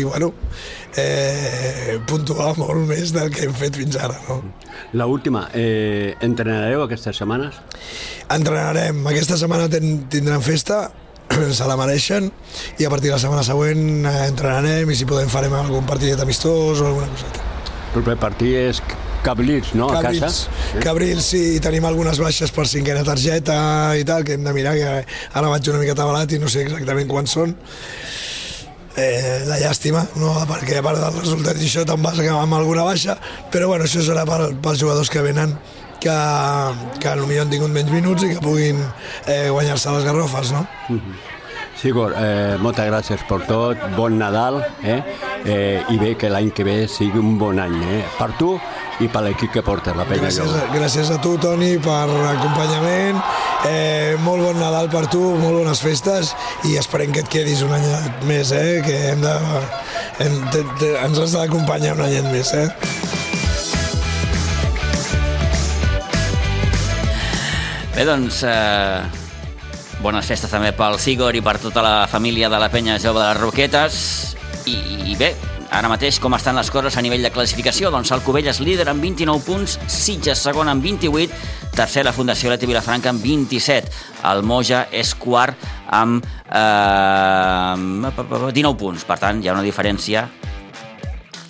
Speaker 9: i bueno, eh, puntuar molt més del que hem fet fins ara. No?
Speaker 7: La última, eh, entrenareu aquestes setmanes?
Speaker 9: Entrenarem. Aquesta setmana ten, tindran festa, se la mereixen, i a partir de la setmana següent eh, entrenarem i si podem farem algun partidet amistós o alguna coseta.
Speaker 7: El proper partit és Cabrils, no?
Speaker 9: Cabrils,
Speaker 7: a casa?
Speaker 9: Cabrils, sí, i tenim algunes baixes per cinquena targeta i tal, que hem de mirar, que ara vaig una mica tabalat i no sé exactament quants són. Eh, la llàstima, no? perquè a part dels resultats i això te'n vas amb alguna baixa, però bueno, això serà per, pels jugadors que venen que, que potser han tingut menys minuts i que puguin eh, guanyar-se les garrofes, no?
Speaker 7: Uh -huh. Sigur, eh, moltes gràcies per tot, bon Nadal, eh? eh i bé que l'any que ve sigui un bon any, eh? per tu i per l'equip que portes, la Penya
Speaker 9: gràcies, gràcies a tu, Toni, per l'acompanyament. Eh, molt bon Nadal per tu, molt bones festes i esperem que et quedis un any més, eh? que hem de, hem, te, te, ens has d'acompanyar un any més. Eh?
Speaker 2: Bé, doncs, eh, bones festes també pel Sigor i per tota la família de la penya jove de les Roquetes. I, i bé, ara mateix com estan les coses a nivell de classificació? Doncs el Covelles líder amb 29 punts, Sitges segon amb 28, tercer la Fundació Leti Vilafranca amb 27. El Moja és quart amb eh, 19 punts. Per tant, hi ha una diferència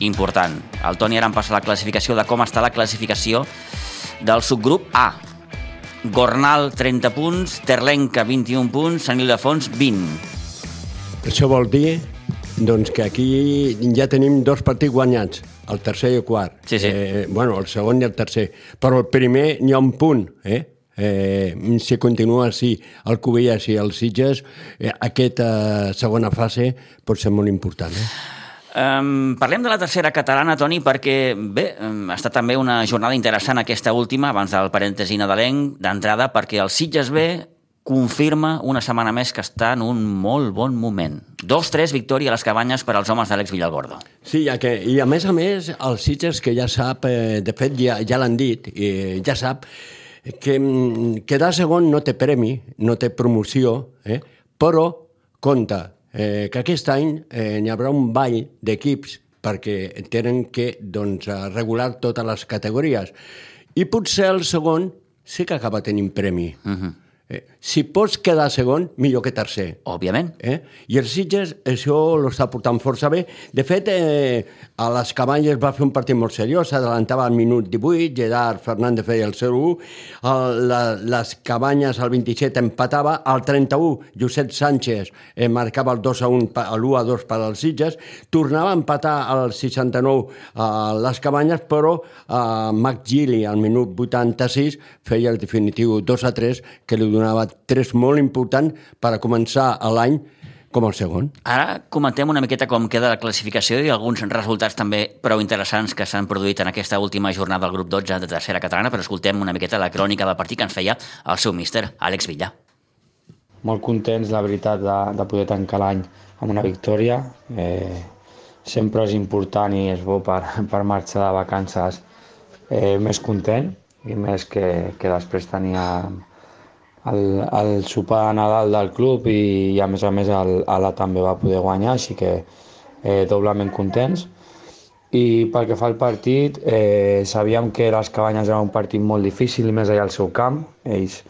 Speaker 2: important. El Toni ara em passa la classificació de com està la classificació del subgrup A. Gornal, 30 punts, Terlenca, 21 punts, Sant Ildefons, 20.
Speaker 5: Això vol dir doncs, que aquí ja tenim dos partits guanyats, el tercer i el quart.
Speaker 2: Sí, sí.
Speaker 5: Eh, bueno, el segon i el tercer. Però el primer n'hi ha un punt, eh? Eh, si continua així el Cubelles i el Sitges, eh, aquesta segona fase pot ser molt important. Eh?
Speaker 2: Um, parlem de la tercera catalana, Toni, perquè bé, um, ha estat també una jornada interessant aquesta última, abans del parèntesi nadalenc, d'entrada, perquè el Sitges B confirma una setmana més que està en un molt bon moment. Dos-tres victòria a les cabanyes per als homes d'Àlex Villalgordo.
Speaker 5: Sí, ja que, i a més a més, el Sitges, que ja sap, eh, de fet ja, ja l'han dit, eh, ja sap que mm, quedar segon no té premi, no té promoció, eh? però compte, eh, que aquest any eh, n'hi haurà un ball d'equips perquè tenen que doncs, regular totes les categories. I potser el segon sí que acaba tenint premi.
Speaker 2: Uh -huh.
Speaker 5: Eh, si pots quedar segon, millor que tercer.
Speaker 2: Òbviament.
Speaker 5: Eh? I el Sitges això l'està portant força bé. De fet, eh, a les Cabanyes va fer un partit molt seriós, s'adelantava al minut 18, Gerard Fernández feia el 0-1, el, la, les Cabanyes al 27 empatava, al 31 Josep Sánchez eh, marcava el 2-1, l'1-2 per als Sitges, tornava a empatar al 69 a les Cabanyes, però eh, Mac Gili al minut 86 feia el definitiu 2-3 que li donava tres molt important per a començar l'any com el segon.
Speaker 2: Ara comentem una miqueta com queda la classificació i alguns resultats també prou interessants que s'han produït en aquesta última jornada del grup 12 de tercera catalana, però escoltem una miqueta la crònica del partit que ens feia el seu míster, Àlex Villa.
Speaker 10: Molt contents, la veritat, de, de poder tancar l'any amb una victòria. Eh, sempre és important i és bo per, per marxar de vacances eh, més content i més que, que després tenia el, el sopar de Nadal del club i, i a més a més el, l'Ala també va poder guanyar, així que eh, doblement contents. I pel que fa al partit, eh, sabíem que les Cabanyes era un partit molt difícil, més allà al seu camp. Ells,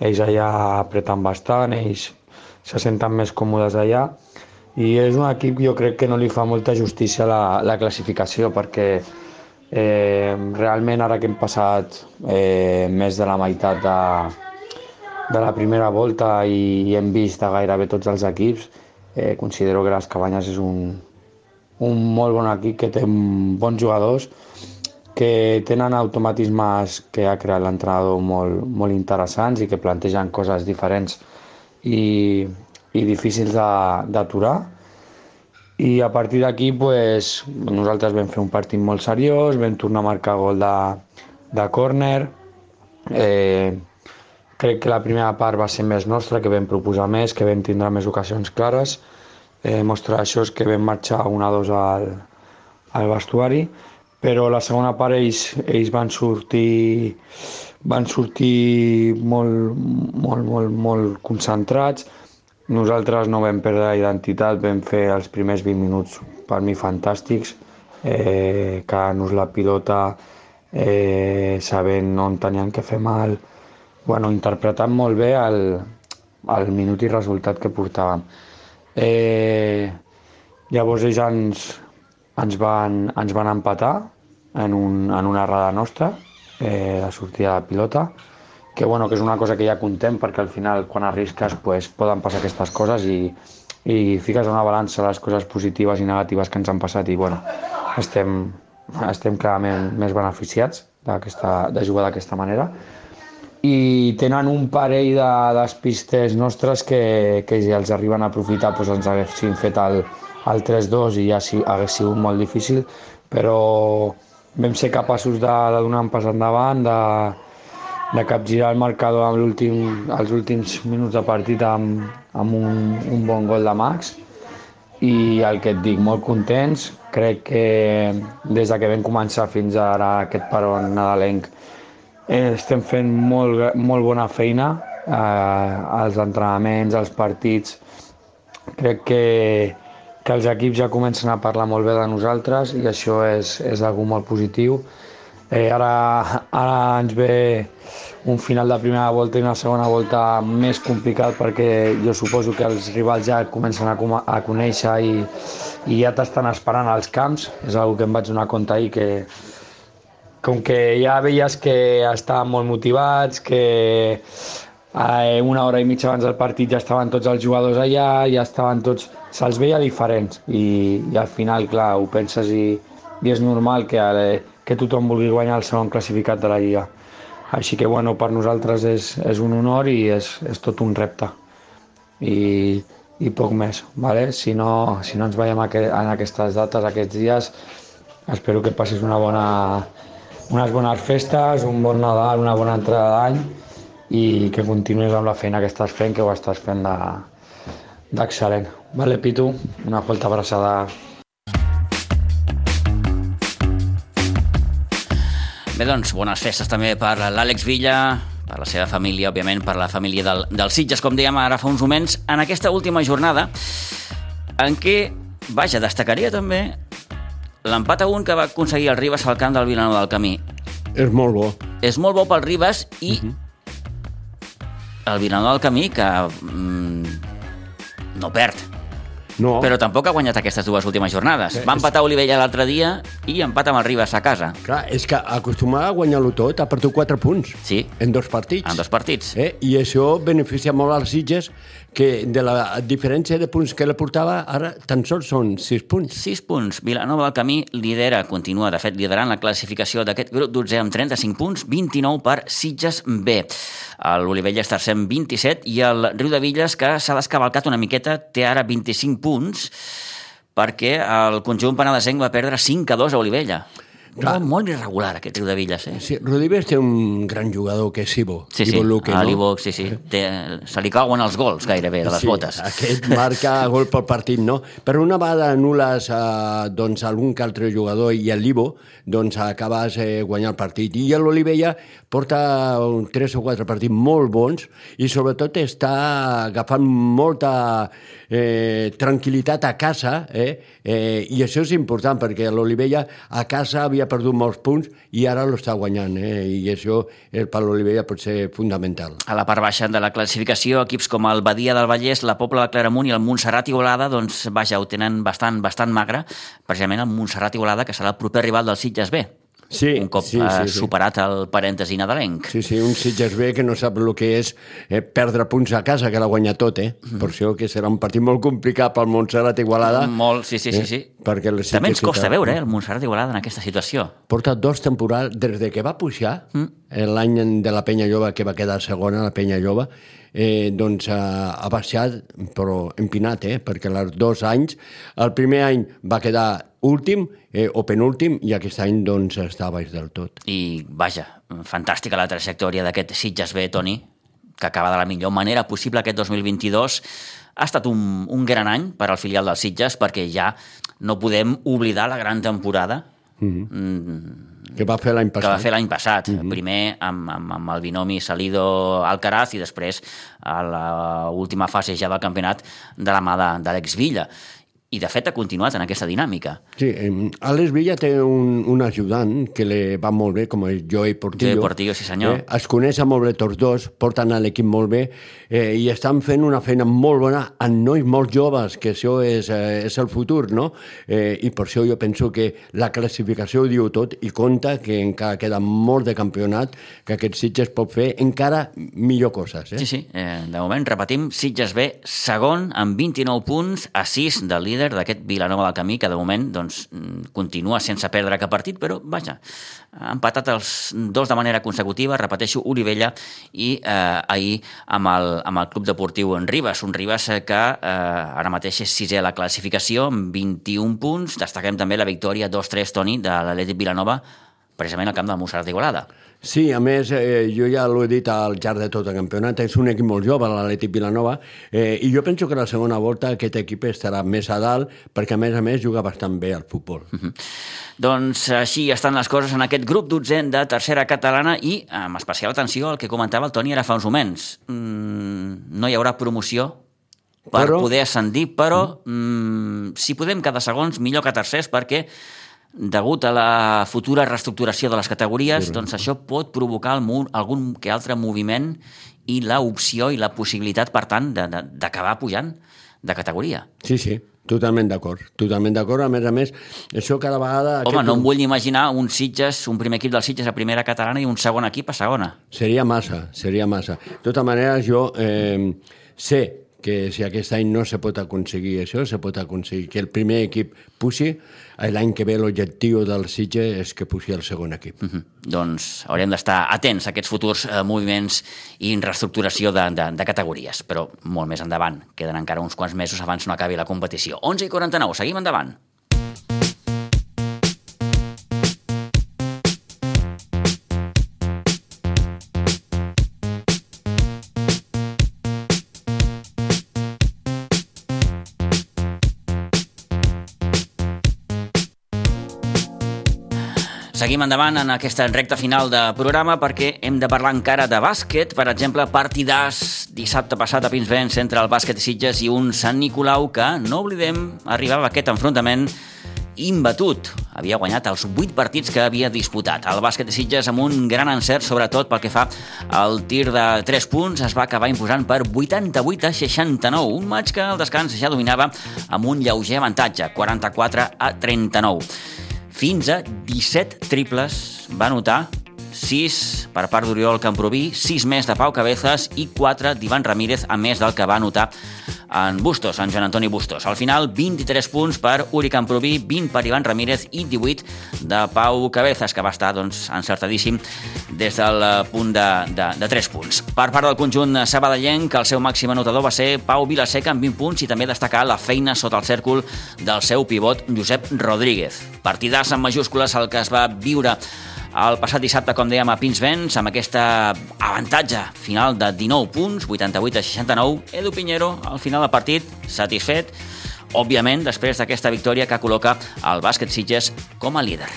Speaker 10: ells allà apreten bastant, ells se senten més còmodes allà. I és un equip que jo crec que no li fa molta justícia la, la classificació, perquè eh, realment ara que hem passat eh, més de la meitat de, de la primera volta i hem vist a gairebé tots els equips, eh, considero que les Cabanyes és un, un molt bon equip que té bons jugadors que tenen automatismes que ha creat l'entrenador molt, molt interessants i que plantegen coses diferents i, i difícils d'aturar. I a partir d'aquí pues, nosaltres vam fer un partit molt seriós, vam tornar a marcar gol de, de córner, eh, Crec que la primera part va ser més nostra, que vam proposar més, que vam tindre més ocasions clares. Eh, mostra això és que vam marxar una o dos al, al vestuari, però la segona part ells, ells van sortir van sortir molt, molt, molt, molt concentrats. Nosaltres no vam perdre la identitat, vam fer els primers 20 minuts per mi fantàstics, eh, quedant-nos la pilota eh, sabent on tenien que fer mal, bueno, interpretant molt bé el, el minut i resultat que portàvem. Eh, llavors ells ens, ens, van, ens van empatar en, un, en una errada nostra, eh, de sortida de pilota, que, bueno, que és una cosa que ja contem perquè al final quan arrisques pues, poden passar aquestes coses i, i fiques una balança les coses positives i negatives que ens han passat i bueno, estem, estem clarament més beneficiats de jugar d'aquesta manera i tenen un parell de despistes nostres que, que si els arriben a aprofitar doncs ens haguessin fet el, el 3-2 i ja si, hagués sigut molt difícil, però vam ser capaços de, de donar un pas endavant, de, de capgirar el marcador amb últim, els últims minuts de partit amb, amb un, un bon gol de Max i el que et dic, molt contents. Crec que des de que vam començar fins ara aquest peron nadalenc Eh, estem fent molt, molt bona feina eh, als entrenaments, als partits. Crec que, que els equips ja comencen a parlar molt bé de nosaltres i això és, és algo molt positiu. Eh, ara, ara ens ve un final de primera volta i una segona volta més complicat perquè jo suposo que els rivals ja comencen a, a conèixer i, i ja t'estan esperant als camps. És una que em vaig donar compte ahir que, com que ja veies que estaven molt motivats, que eh, una hora i mitja abans del partit ja estaven tots els jugadors allà, ja estaven tots... Se'ls veia diferents i, i al final, clar, ho penses i, i és normal que, eh, que tothom vulgui guanyar el segon classificat de la Lliga. Així que, bueno, per nosaltres és, és un honor i és, és tot un repte. I, i poc més, ¿vale? Si no, si no ens veiem en aquestes dates, aquests dies, espero que passis una bona, unes bones festes, un bon Nadal, una bona entrada d'any i que continuïs amb la feina que estàs fent, que ho estàs fent d'excel·lent. De, vale, Pitu, una forta abraçada.
Speaker 2: Bé, doncs, bones festes també per l'Àlex Villa, per la seva família, òbviament, per la família del, del Sitges, com dèiem ara fa uns moments, en aquesta última jornada, en què, vaja, destacaria també l'empat a un que va aconseguir el Ribas al camp del Vilanova del Camí.
Speaker 5: És molt bo.
Speaker 2: És molt bo pel Ribas i... Uh mhm. -huh. el Vilanova del Camí que mm, no perd,
Speaker 5: No,
Speaker 2: però tampoc ha guanyat aquestes dues últimes jornades. Va empatar Olivella l'altre dia i empata amb el Ribas a casa.
Speaker 5: clar, és que acostumava a guanyar-lo tot, ha perdut 4 punts
Speaker 2: Sí,
Speaker 5: en dos partits.
Speaker 2: en dos partits.
Speaker 5: Eh? I això beneficia molt als Sitges, que de la diferència de punts que la portava, ara tan sols són 6 punts.
Speaker 2: 6 punts. Vilanova del Camí lidera, continua, de fet, liderant la classificació d'aquest grup 12 amb 35 punts, 29 per Sitges B. L'Olivella tercer amb 27 i el Riu de Villes, que s'ha descavalcat una miqueta, té ara 25 punts perquè el conjunt penedesenc va perdre 5 a 2 a Olivella.
Speaker 5: Clar.
Speaker 2: Molt, molt irregular, aquest Riu de Villes, eh?
Speaker 5: Sí, Rodríguez té un gran jugador que és Ivo.
Speaker 2: Sí, sí,
Speaker 5: Ivo Luque,
Speaker 2: a
Speaker 5: no?
Speaker 2: l'Ivo, sí, sí. Té, se li cauen els gols gairebé de les
Speaker 5: sí,
Speaker 2: botes.
Speaker 5: Aquest marca gol pel partit, no? Per una vegada anules eh, doncs, algun que altre jugador i el Libo, doncs acabes eh, guanyant el partit. I l'Olivella porta un, tres o quatre partits molt bons i sobretot està agafant molta eh, tranquil·litat a casa eh? Eh, i això és important perquè l'Olivella a casa havia perdut molts punts i ara l'està guanyant eh? i això eh, per l'Olivella pot ser fundamental.
Speaker 2: A la part baixa de la classificació, equips com el Badia del Vallès, la Pobla de Claramunt i el Montserrat i Olada, doncs, vaja, ho tenen bastant, bastant magre, precisament el Montserrat i Olada, que serà el proper rival del Sitges B.
Speaker 5: Sí,
Speaker 2: un cop
Speaker 5: sí,
Speaker 2: eh,
Speaker 5: sí, sí.
Speaker 2: superat el parèntesi nadalenc.
Speaker 5: Sí, sí, un Sitges B que no sap el que és eh, perdre punts a casa, que l'ha guanyat tot, eh?
Speaker 2: Mhm.
Speaker 5: Per això que serà un partit molt complicat pel Montserrat Igualada.
Speaker 2: Molt, sí, sí, sí. sí.
Speaker 5: Eh? Perquè el
Speaker 2: També ens costa veure eh, el Montserrat Igualada en aquesta situació.
Speaker 5: Porta dos temporades, des de que va pujar,
Speaker 2: Mm.
Speaker 5: eh, l'any de la Penya Lloba, que va quedar segona, la Penya Lloba, eh, doncs ha, ha baixat, però empinat, eh? perquè els dos anys, el primer any va quedar últim eh, o penúltim i aquest any doncs està baix del tot.
Speaker 2: I, vaja, fantàstica la trajectòria d'aquest Sitges B, Toni, que acaba de la millor manera possible aquest 2022. Ha estat un, un gran any per al filial del Sitges perquè ja no podem oblidar la gran temporada mm,
Speaker 5: Que va fer l'any
Speaker 2: que
Speaker 5: passat.
Speaker 2: va fer l'any passat. Mm -hmm. Primer amb, amb, amb el binomi Salido-Alcaraz i després a l'última fase ja del campionat de la mà de- d'Àlex Villa. I, de fet, ha continuat en aquesta dinàmica.
Speaker 5: Sí, eh, Alex Villa té un, un ajudant que li va molt bé, com és Joey Portillo.
Speaker 2: Joey Portillo, sí senyor.
Speaker 5: Eh, es coneixen molt bé tots dos, porten a l'equip molt bé eh, i estan fent una feina molt bona amb nois molt joves, que això és, eh, és el futur, no? Eh, I per això jo penso que la classificació ho diu tot i compta que encara queda molt de campionat, que aquest Sitges pot fer encara millor coses. Eh?
Speaker 2: Sí, sí. Eh, de moment, repetim, Sitges B, segon, amb 29 punts, a 6 del líder d'aquest Vilanova del Camí, que de moment doncs, continua sense perdre cap partit, però, vaja, ha empatat els dos de manera consecutiva, repeteixo, Olivella i eh, ahir amb el, amb el Club Deportiu en Ribes, un Ribes eh, que eh, ara mateix és sisè a la classificació amb 21 punts. Destaquem també la victòria 2-3, Toni, de l'Atlètic Vilanova, precisament al camp del Montserrat d'Igualada.
Speaker 5: Sí, a més, eh, jo ja l'ho he dit al llarg de tot el campionat, és un equip molt jove, l'Atlètic Vilanova, eh, i jo penso que la segona volta aquest equip estarà més a dalt, perquè a més a més juga bastant bé al futbol.
Speaker 2: Doncs així estan les coses en aquest grup dotzent de tercera catalana i amb especial atenció al que comentava el Toni ara fa uns moments. Mm, no hi haurà promoció per
Speaker 5: Però-
Speaker 2: poder ascendir, però mm, si podem cada segons, millor que tercers, perquè degut a la futura reestructuració de les categories, doncs això pot provocar algun, algun que altre moviment i l'opció i la possibilitat, per tant, d'acabar pujant de categoria.
Speaker 5: Sí, sí, totalment d'acord, totalment d'acord. A més a més, això cada vegada...
Speaker 2: Home,
Speaker 5: aquest-
Speaker 2: no em vull imaginar un Sitges, un primer equip del Sitges a primera catalana i un segon equip a segona.
Speaker 5: Seria massa, seria massa. De tota manera, jo eh, sé que si aquest any no se pot aconseguir això, se pot aconseguir que el primer equip puixi, l'any que ve l'objectiu del Sitges és que puixi el segon equip.
Speaker 2: Mm -hmm. Doncs haurem d'estar atents a aquests futurs eh, moviments i reestructuració de, de, de categories, però molt més endavant. Queden encara uns quants mesos abans no acabi la competició. 11 i 49, seguim endavant. Seguim endavant en aquesta recta final de programa perquè hem de parlar encara de bàsquet. Per exemple, partidàs dissabte passat a Pinsbens entre el bàsquet Sitges i un Sant Nicolau que, no oblidem, arribava a aquest enfrontament imbatut. Havia guanyat els 8 partits que havia disputat. El bàsquet de Sitges amb un gran encert, sobretot pel que fa al tir de 3 punts, es va acabar imposant per 88 a 69. Un maig que al descans ja dominava amb un lleuger avantatge, 44 a 39. Fins a 17 triples. Va notar 6 per part d'Oriol Camproví, 6 més de Pau Cabezas i 4 d'Ivan Ramírez, a més del que va anotar en Bustos, en Joan Antoni Bustos. Al final, 23 punts per Uri Camproví, 20 per Ivan Ramírez i 18 de Pau Cabezas, que va estar doncs, encertadíssim des del punt de, de, de 3 punts. Per part del conjunt sabadellenc, el seu màxim anotador va ser Pau Vilaseca amb 20 punts i també destacar la feina sota el cèrcol del seu pivot Josep Rodríguez. Partidàs en majúscules el que es va viure el passat dissabte, com dèiem, a Pinsbens, amb aquesta avantatge final de 19 punts, 88 a 69, Edu Pinheiro, al final del partit, satisfet, òbviament, després d'aquesta victòria que col·loca el bàsquet Sitges com a líder.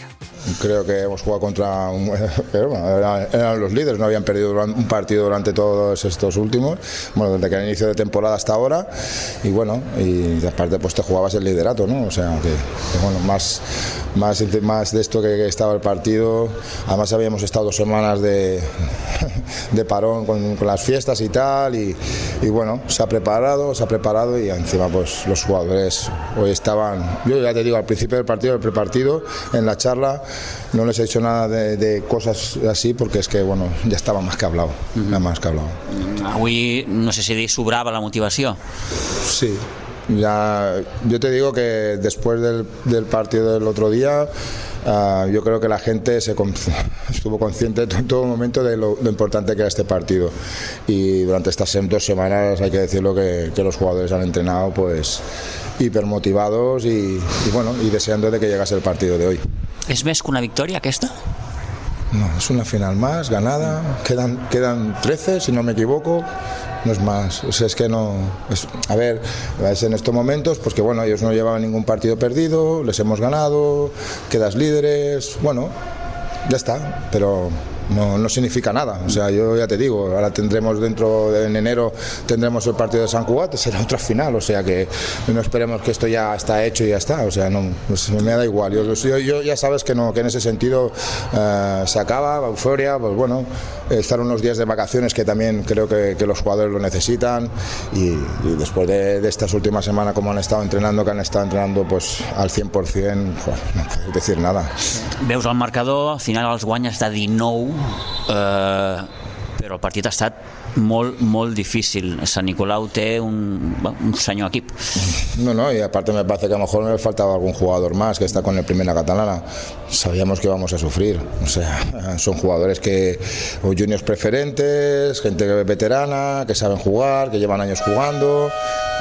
Speaker 11: Creo que hemos jugado contra un, eran, eran, los líderes, no habían perdido un partido durante todos estos últimos, bueno, desde que el inicio de temporada hasta ahora, y bueno, y aparte pues te jugabas el liderato, ¿no? O sea, que, que bueno, más, más, más de esto que, que, estaba el partido, además habíamos estado dos semanas de, de parón con, con, las fiestas y tal, y, y bueno, se ha preparado, se ha preparado y encima pues los jugadores hoy estaban, yo ya te digo, al principio del partido, el prepartido, en la charla, no les he hecho nada de, de, cosas así porque es que, bueno, ya estaba más que hablado, uh -huh. que hablado.
Speaker 2: Avui, no sé si dir, sobrava la motivació.
Speaker 11: Sí, ya, yo te digo que después del, del partido del otro día, Uh, yo creo que la gente se con, estuvo consciente en todo momento de lo, lo, importante que era este partido y durante estas dos semanas hay que decirlo que, que los jugadores han entrenado pues hipermotivados y, y bueno y deseando de que llegase el partido de hoy.
Speaker 2: ¿És més que una victòria aquesta?
Speaker 11: No, es una final más, ganada, quedan, quedan 13 si no me equivoco, no es más, o sea, es que no, es, a ver, es en estos momentos, pues que bueno, ellos no llevaban ningún partido perdido, les hemos ganado, quedas líderes, bueno, ya está, pero no, no, significa nada. O sea, yo ya te digo, ahora tendremos dentro de en enero tendremos el partido de San Cugat, será otra final, o sea que no esperemos que esto ya está hecho y ya está, o sea, no, pues me da igual. Yo, ya sabes que no, que en ese sentido uh, se acaba, euforia, pues bueno, estar unos días de vacaciones que también creo que, los jugadores lo necesitan y, después de, estas últimas semanas como han estado entrenando, que han estado entrenando pues al 100%, pues, no puedo decir nada.
Speaker 2: Veus el marcador, al final els guanyes de 19 eh, però el partit ha estat molt, molt difícil. San Nicolau té un, un senyor equip.
Speaker 11: No, no, y aparte me parece que a lo mejor me faltaba algún jugador más que está con el Primera Catalana. Sabíamos que íbamos a sufrir. O sea, son jugadores que, o juniors preferentes, gente veterana, que saben jugar, que llevan años jugando.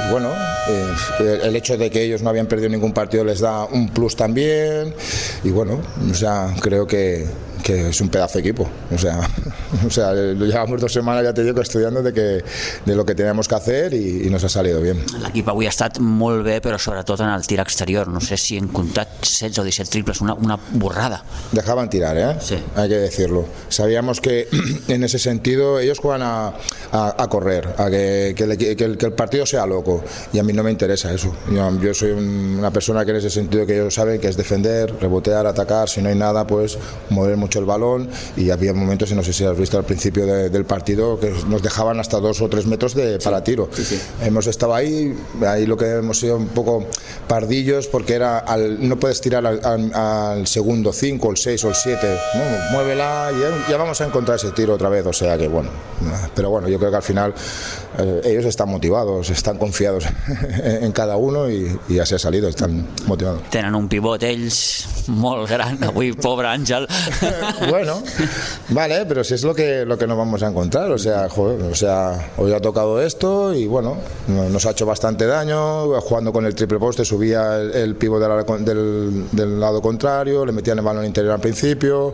Speaker 11: Y bueno, eh, el hecho de que ellos no habían perdido ningún partido les da un plus también. Y bueno, o sea, creo que, que es un pedazo de equipo. O sea, o sea, llevamos dos semanas, ya te digo, estudiando de, que, de lo que teníamos que hacer y, nos ha salido bien.
Speaker 2: L'equip avui ha estat molt bé, però sobretot en el tir exterior. No sé si han comptat 16 o 17 triples, una, una burrada.
Speaker 11: Dejaban tirar, ¿eh?
Speaker 2: Sí.
Speaker 11: Hay que decirlo. Sabíamos que en ese sentido ellos juegan a, a, a correr, a que, que, el, que, el, que, el, partido sea loco. Y a mí no me interesa eso. Yo, yo soy una persona que en ese sentido que ellos saben que es defender, rebotear, atacar. Si no hay nada, pues mover mucho el balón. Y había momentos, y no sé si has visto al principio de, del partido, que nos dejaban hasta dos o tres metros de, para tiro.
Speaker 2: Sí, sí.
Speaker 11: Hemos estado ahí, ahí lo que hemos sido un poco pardillos, porque era al, no puedes tirar al, al, al segundo 5, el 6 o el 7. ¿no? Muévela y ya, ya, vamos a encontrar ese tiro otra vez. O sea que bueno, pero bueno, yo creo que al final eh, ellos están motivados, están confiados en cada uno y, y así ha salido, están motivados.
Speaker 2: Tenen un pivot ells molt gran, avui pobre Àngel.
Speaker 11: bueno, vale, pero si es lo que, lo que nos vamos a encontrar, o sea, joder, o sea, hoy ha tocado esto y bueno, nos ha hecho bastante daño, jugando con el triple poste subía el, el pivo del, del, del, lado contrario, le metían el balón interior al principio,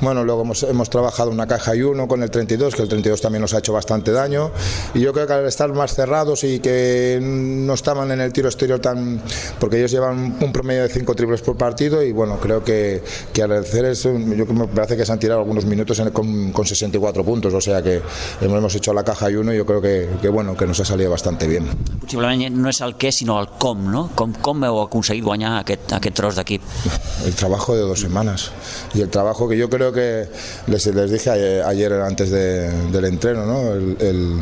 Speaker 11: bueno, luego hemos, hemos, trabajado una caja y uno con el 32, que el 32 también nos ha hecho bastante daño, y yo creo que al estar más cerrados y que no estaban en el tiro exterior tan, porque ellos llevan un promedio de 5 triples por partido y bueno, creo que, que al hacer eso, yo me parece que se han tirado algunos minutos en- con, con 64 puntos, o sea que hemos hecho la caja y uno y yo creo que, que bueno, que nos ha salido bastante bien.
Speaker 2: Possiblement no és el què, sinó el com, no? Com, com heu aconseguit guanyar aquest, aquest tros d'equip?
Speaker 11: El trabajo de dos semanas y el trabajo que yo creo que les, les dije ayer, ayer antes de- del entreno, ¿no? El- el-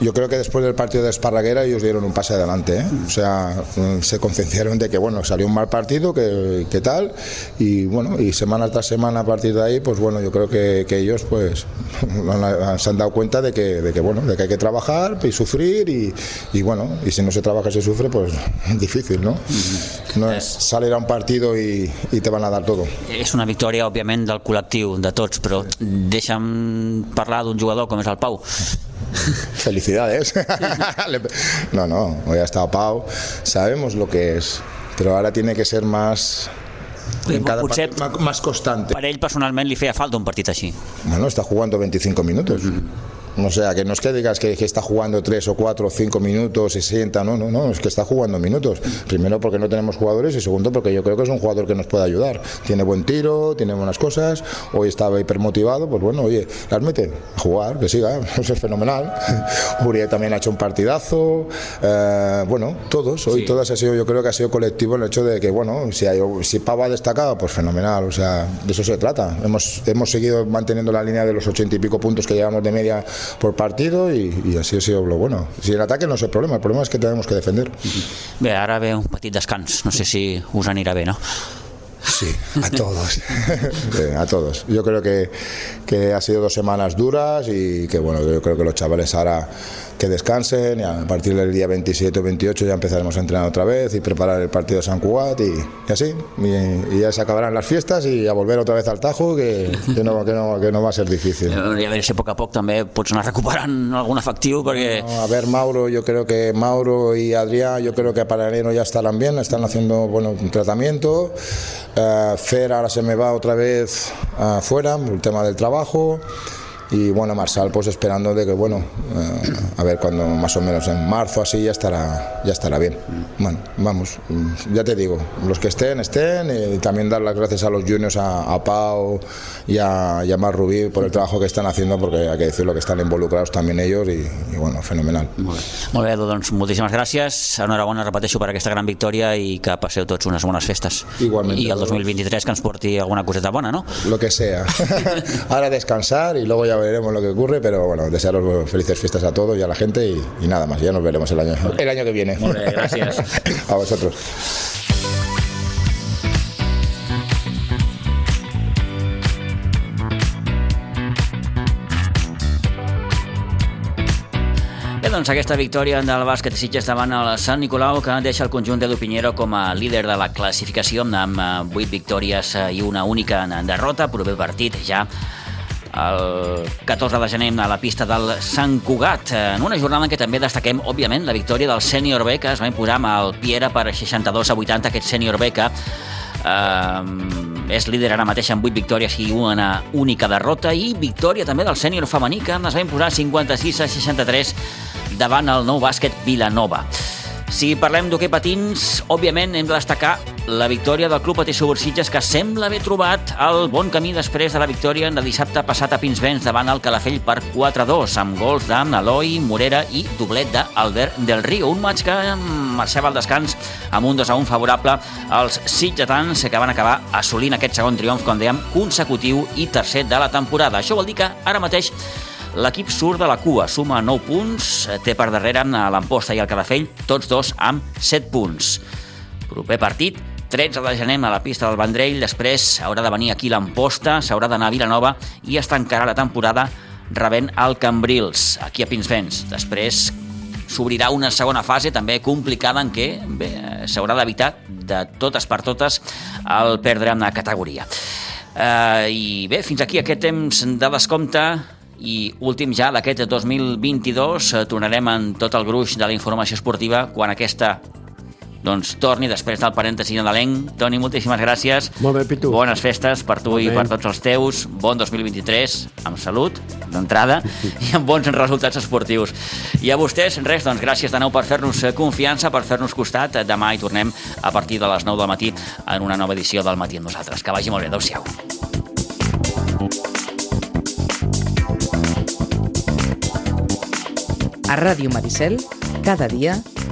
Speaker 11: yo creo que después del partido de Esparraguera ellos dieron un pase adelante, ¿eh? o sea, mm, se concienciaron de que bueno, salió un mal partido, que, que tal, y bueno, y semana tras semana a partir de ahí, pues bueno, yo creo que, que ellos pues han- se han dado cuenta de que, de que bueno, de que hay que trabajar y sufrir y, y bueno, y si no se trabaja y se sufre, pues difícil, ¿no? No es salir a un partido y, y te van a dar todo.
Speaker 2: És una victòria, òbviament, del col·lectiu, de tots, però deixa'm parlar d'un jugador com és el Pau.
Speaker 11: Felicidades. No, no, hoy ha estado Pau, sabemos lo que es, pero ahora tiene que ser más... En cada
Speaker 2: Potser
Speaker 11: más- constante.
Speaker 2: per ell personalment li feia falta un partit així.
Speaker 11: Bueno, está jugando 25 minutos. O sea, que no es que digas que, que está jugando 3 o 4 o 5 minutos y se sienta, no, no, no, es que está jugando minutos. Primero porque no tenemos jugadores y segundo porque yo creo que es un jugador que nos puede ayudar. Tiene buen tiro, tiene buenas cosas, hoy estaba hipermotivado, pues bueno, oye, las mete a jugar, que siga, eso es fenomenal. Uriel también ha hecho un partidazo, eh, bueno, todos, hoy todas ha sido, yo creo que ha sido colectivo el hecho de que, bueno, si, hay, si Pau ha destacado, pues fenomenal, o sea, de eso se trata. Hemos, hemos seguido manteniendo la línea de los ochenta y pico puntos que llevamos de media por partido y, y así ha sido lo bueno. Si el ataque no es el problema, el problema es que tenemos que defender.
Speaker 2: Bé, ara ve un petit descans. No sé si us anirà bé, no?
Speaker 11: Sí, a todos. Eh, a todos. Yo creo que, que ha sido dos semanas duras y que bueno, yo creo que los chavales ahora que descansen y a partir del día 27 o 28 ya empezaremos a entrenar otra vez y preparar el partido de San Cugat y, y así. Y, y ya se acabarán las fiestas y a volver otra vez al Tajo que, que, no, que, no, que no va a ser difícil.
Speaker 2: I a veure si a poc a poc també pots anar recuperant algun efectiu, perquè...
Speaker 11: No, a ver, Mauro, yo creo que Mauro y Adrián, yo creo que para enero ya estarán bien, están haciendo bueno, un tratamiento. Eh, Fer ahora se me va otra vez afuera, el tema del trabajo. Y bueno, Marsal, pues esperando de que, bueno, eh, a ver cuando más o menos en marzo así ya estará, ya estará bien. Bueno, vamos, ya te digo, los que estén, estén. Y también dar las gracias a los juniors, a, a Pau y a, y a Mar Rubí por el trabajo que están haciendo, porque hay que decirlo que están involucrados también ellos y, y bueno, fenomenal.
Speaker 2: Molt bé, doncs moltíssimes gràcies. Enhorabona, repeteixo, per aquesta gran victòria i que passeu tots unes bones festes.
Speaker 11: Igualmente.
Speaker 2: I el 2023 que ens porti alguna coseta bona, no?
Speaker 11: Lo que sea. Ahora descansar y luego ya veremos lo que ocurre, pero bueno, desearos felices fiestas a todos y a la gente y, y nada más. Ya nos veremos el año, el año que viene.
Speaker 2: Bé, gràcies.
Speaker 11: A vosotros.
Speaker 2: Doncs aquesta victòria del bàsquet de Sitges davant el Sant Nicolau que deixa el conjunt d'Edu Pinheiro com a líder de la classificació amb 8 victòries eh, i una única derrota. Proper partit ja el 14 de gener a la pista del Sant Cugat, en una jornada en què també destaquem, òbviament, la victòria del sènior B, que es va imposar amb el Piera per 62 a 80, aquest sènior B que eh, és líder ara mateix amb 8 victòries i una única derrota, i victòria també del sènior femení, que es va imposar 56 a 63 davant el nou bàsquet Vilanova. Si parlem d'hoquei patins, òbviament hem de destacar la victòria del Club Patí Subursitges que sembla haver trobat el bon camí després de la victòria de dissabte passat a Pinsbens davant el Calafell per 4-2 amb gols d'en Eloi, Morera i doblet d'Albert del Río. Un maig que marxava al descans amb un 2-1 favorable als sitgetans que van acabar assolint aquest segon triomf, com dèiem, consecutiu i tercer de la temporada. Això vol dir que ara mateix L'equip surt de la cua, suma 9 punts, té per darrere l'Amposta i el Calafell, tots dos amb 7 punts. Proper partit, 13 de gener a la pista del Vendrell, després haurà de venir aquí l'Amposta, s'haurà d'anar a Vilanova i es tancarà la temporada rebent el Cambrils, aquí a Pinsbens. Després s'obrirà una segona fase també complicada en què s'haurà d'evitar de totes per totes el perdre en la categoria. Uh, I bé, fins aquí aquest temps de descompte i últim ja d'aquest 2022 eh, tornarem en tot el gruix de la informació esportiva quan aquesta doncs torni després del parèntesi nadalenc. Toni, moltíssimes gràcies.
Speaker 8: Molt bé, Pitu.
Speaker 2: Bones festes per tu Molt i
Speaker 8: bé.
Speaker 2: per tots els teus. Bon 2023, amb salut, d'entrada, i amb bons resultats esportius. I a vostès, res, doncs gràcies de nou per fer-nos eh, confiança, per fer-nos costat. Demà hi tornem a partir de les 9 del matí en una nova edició del Matí amb nosaltres. Que vagi molt bé. Adéu-siau.
Speaker 1: A Ràdio Maricel, cada dia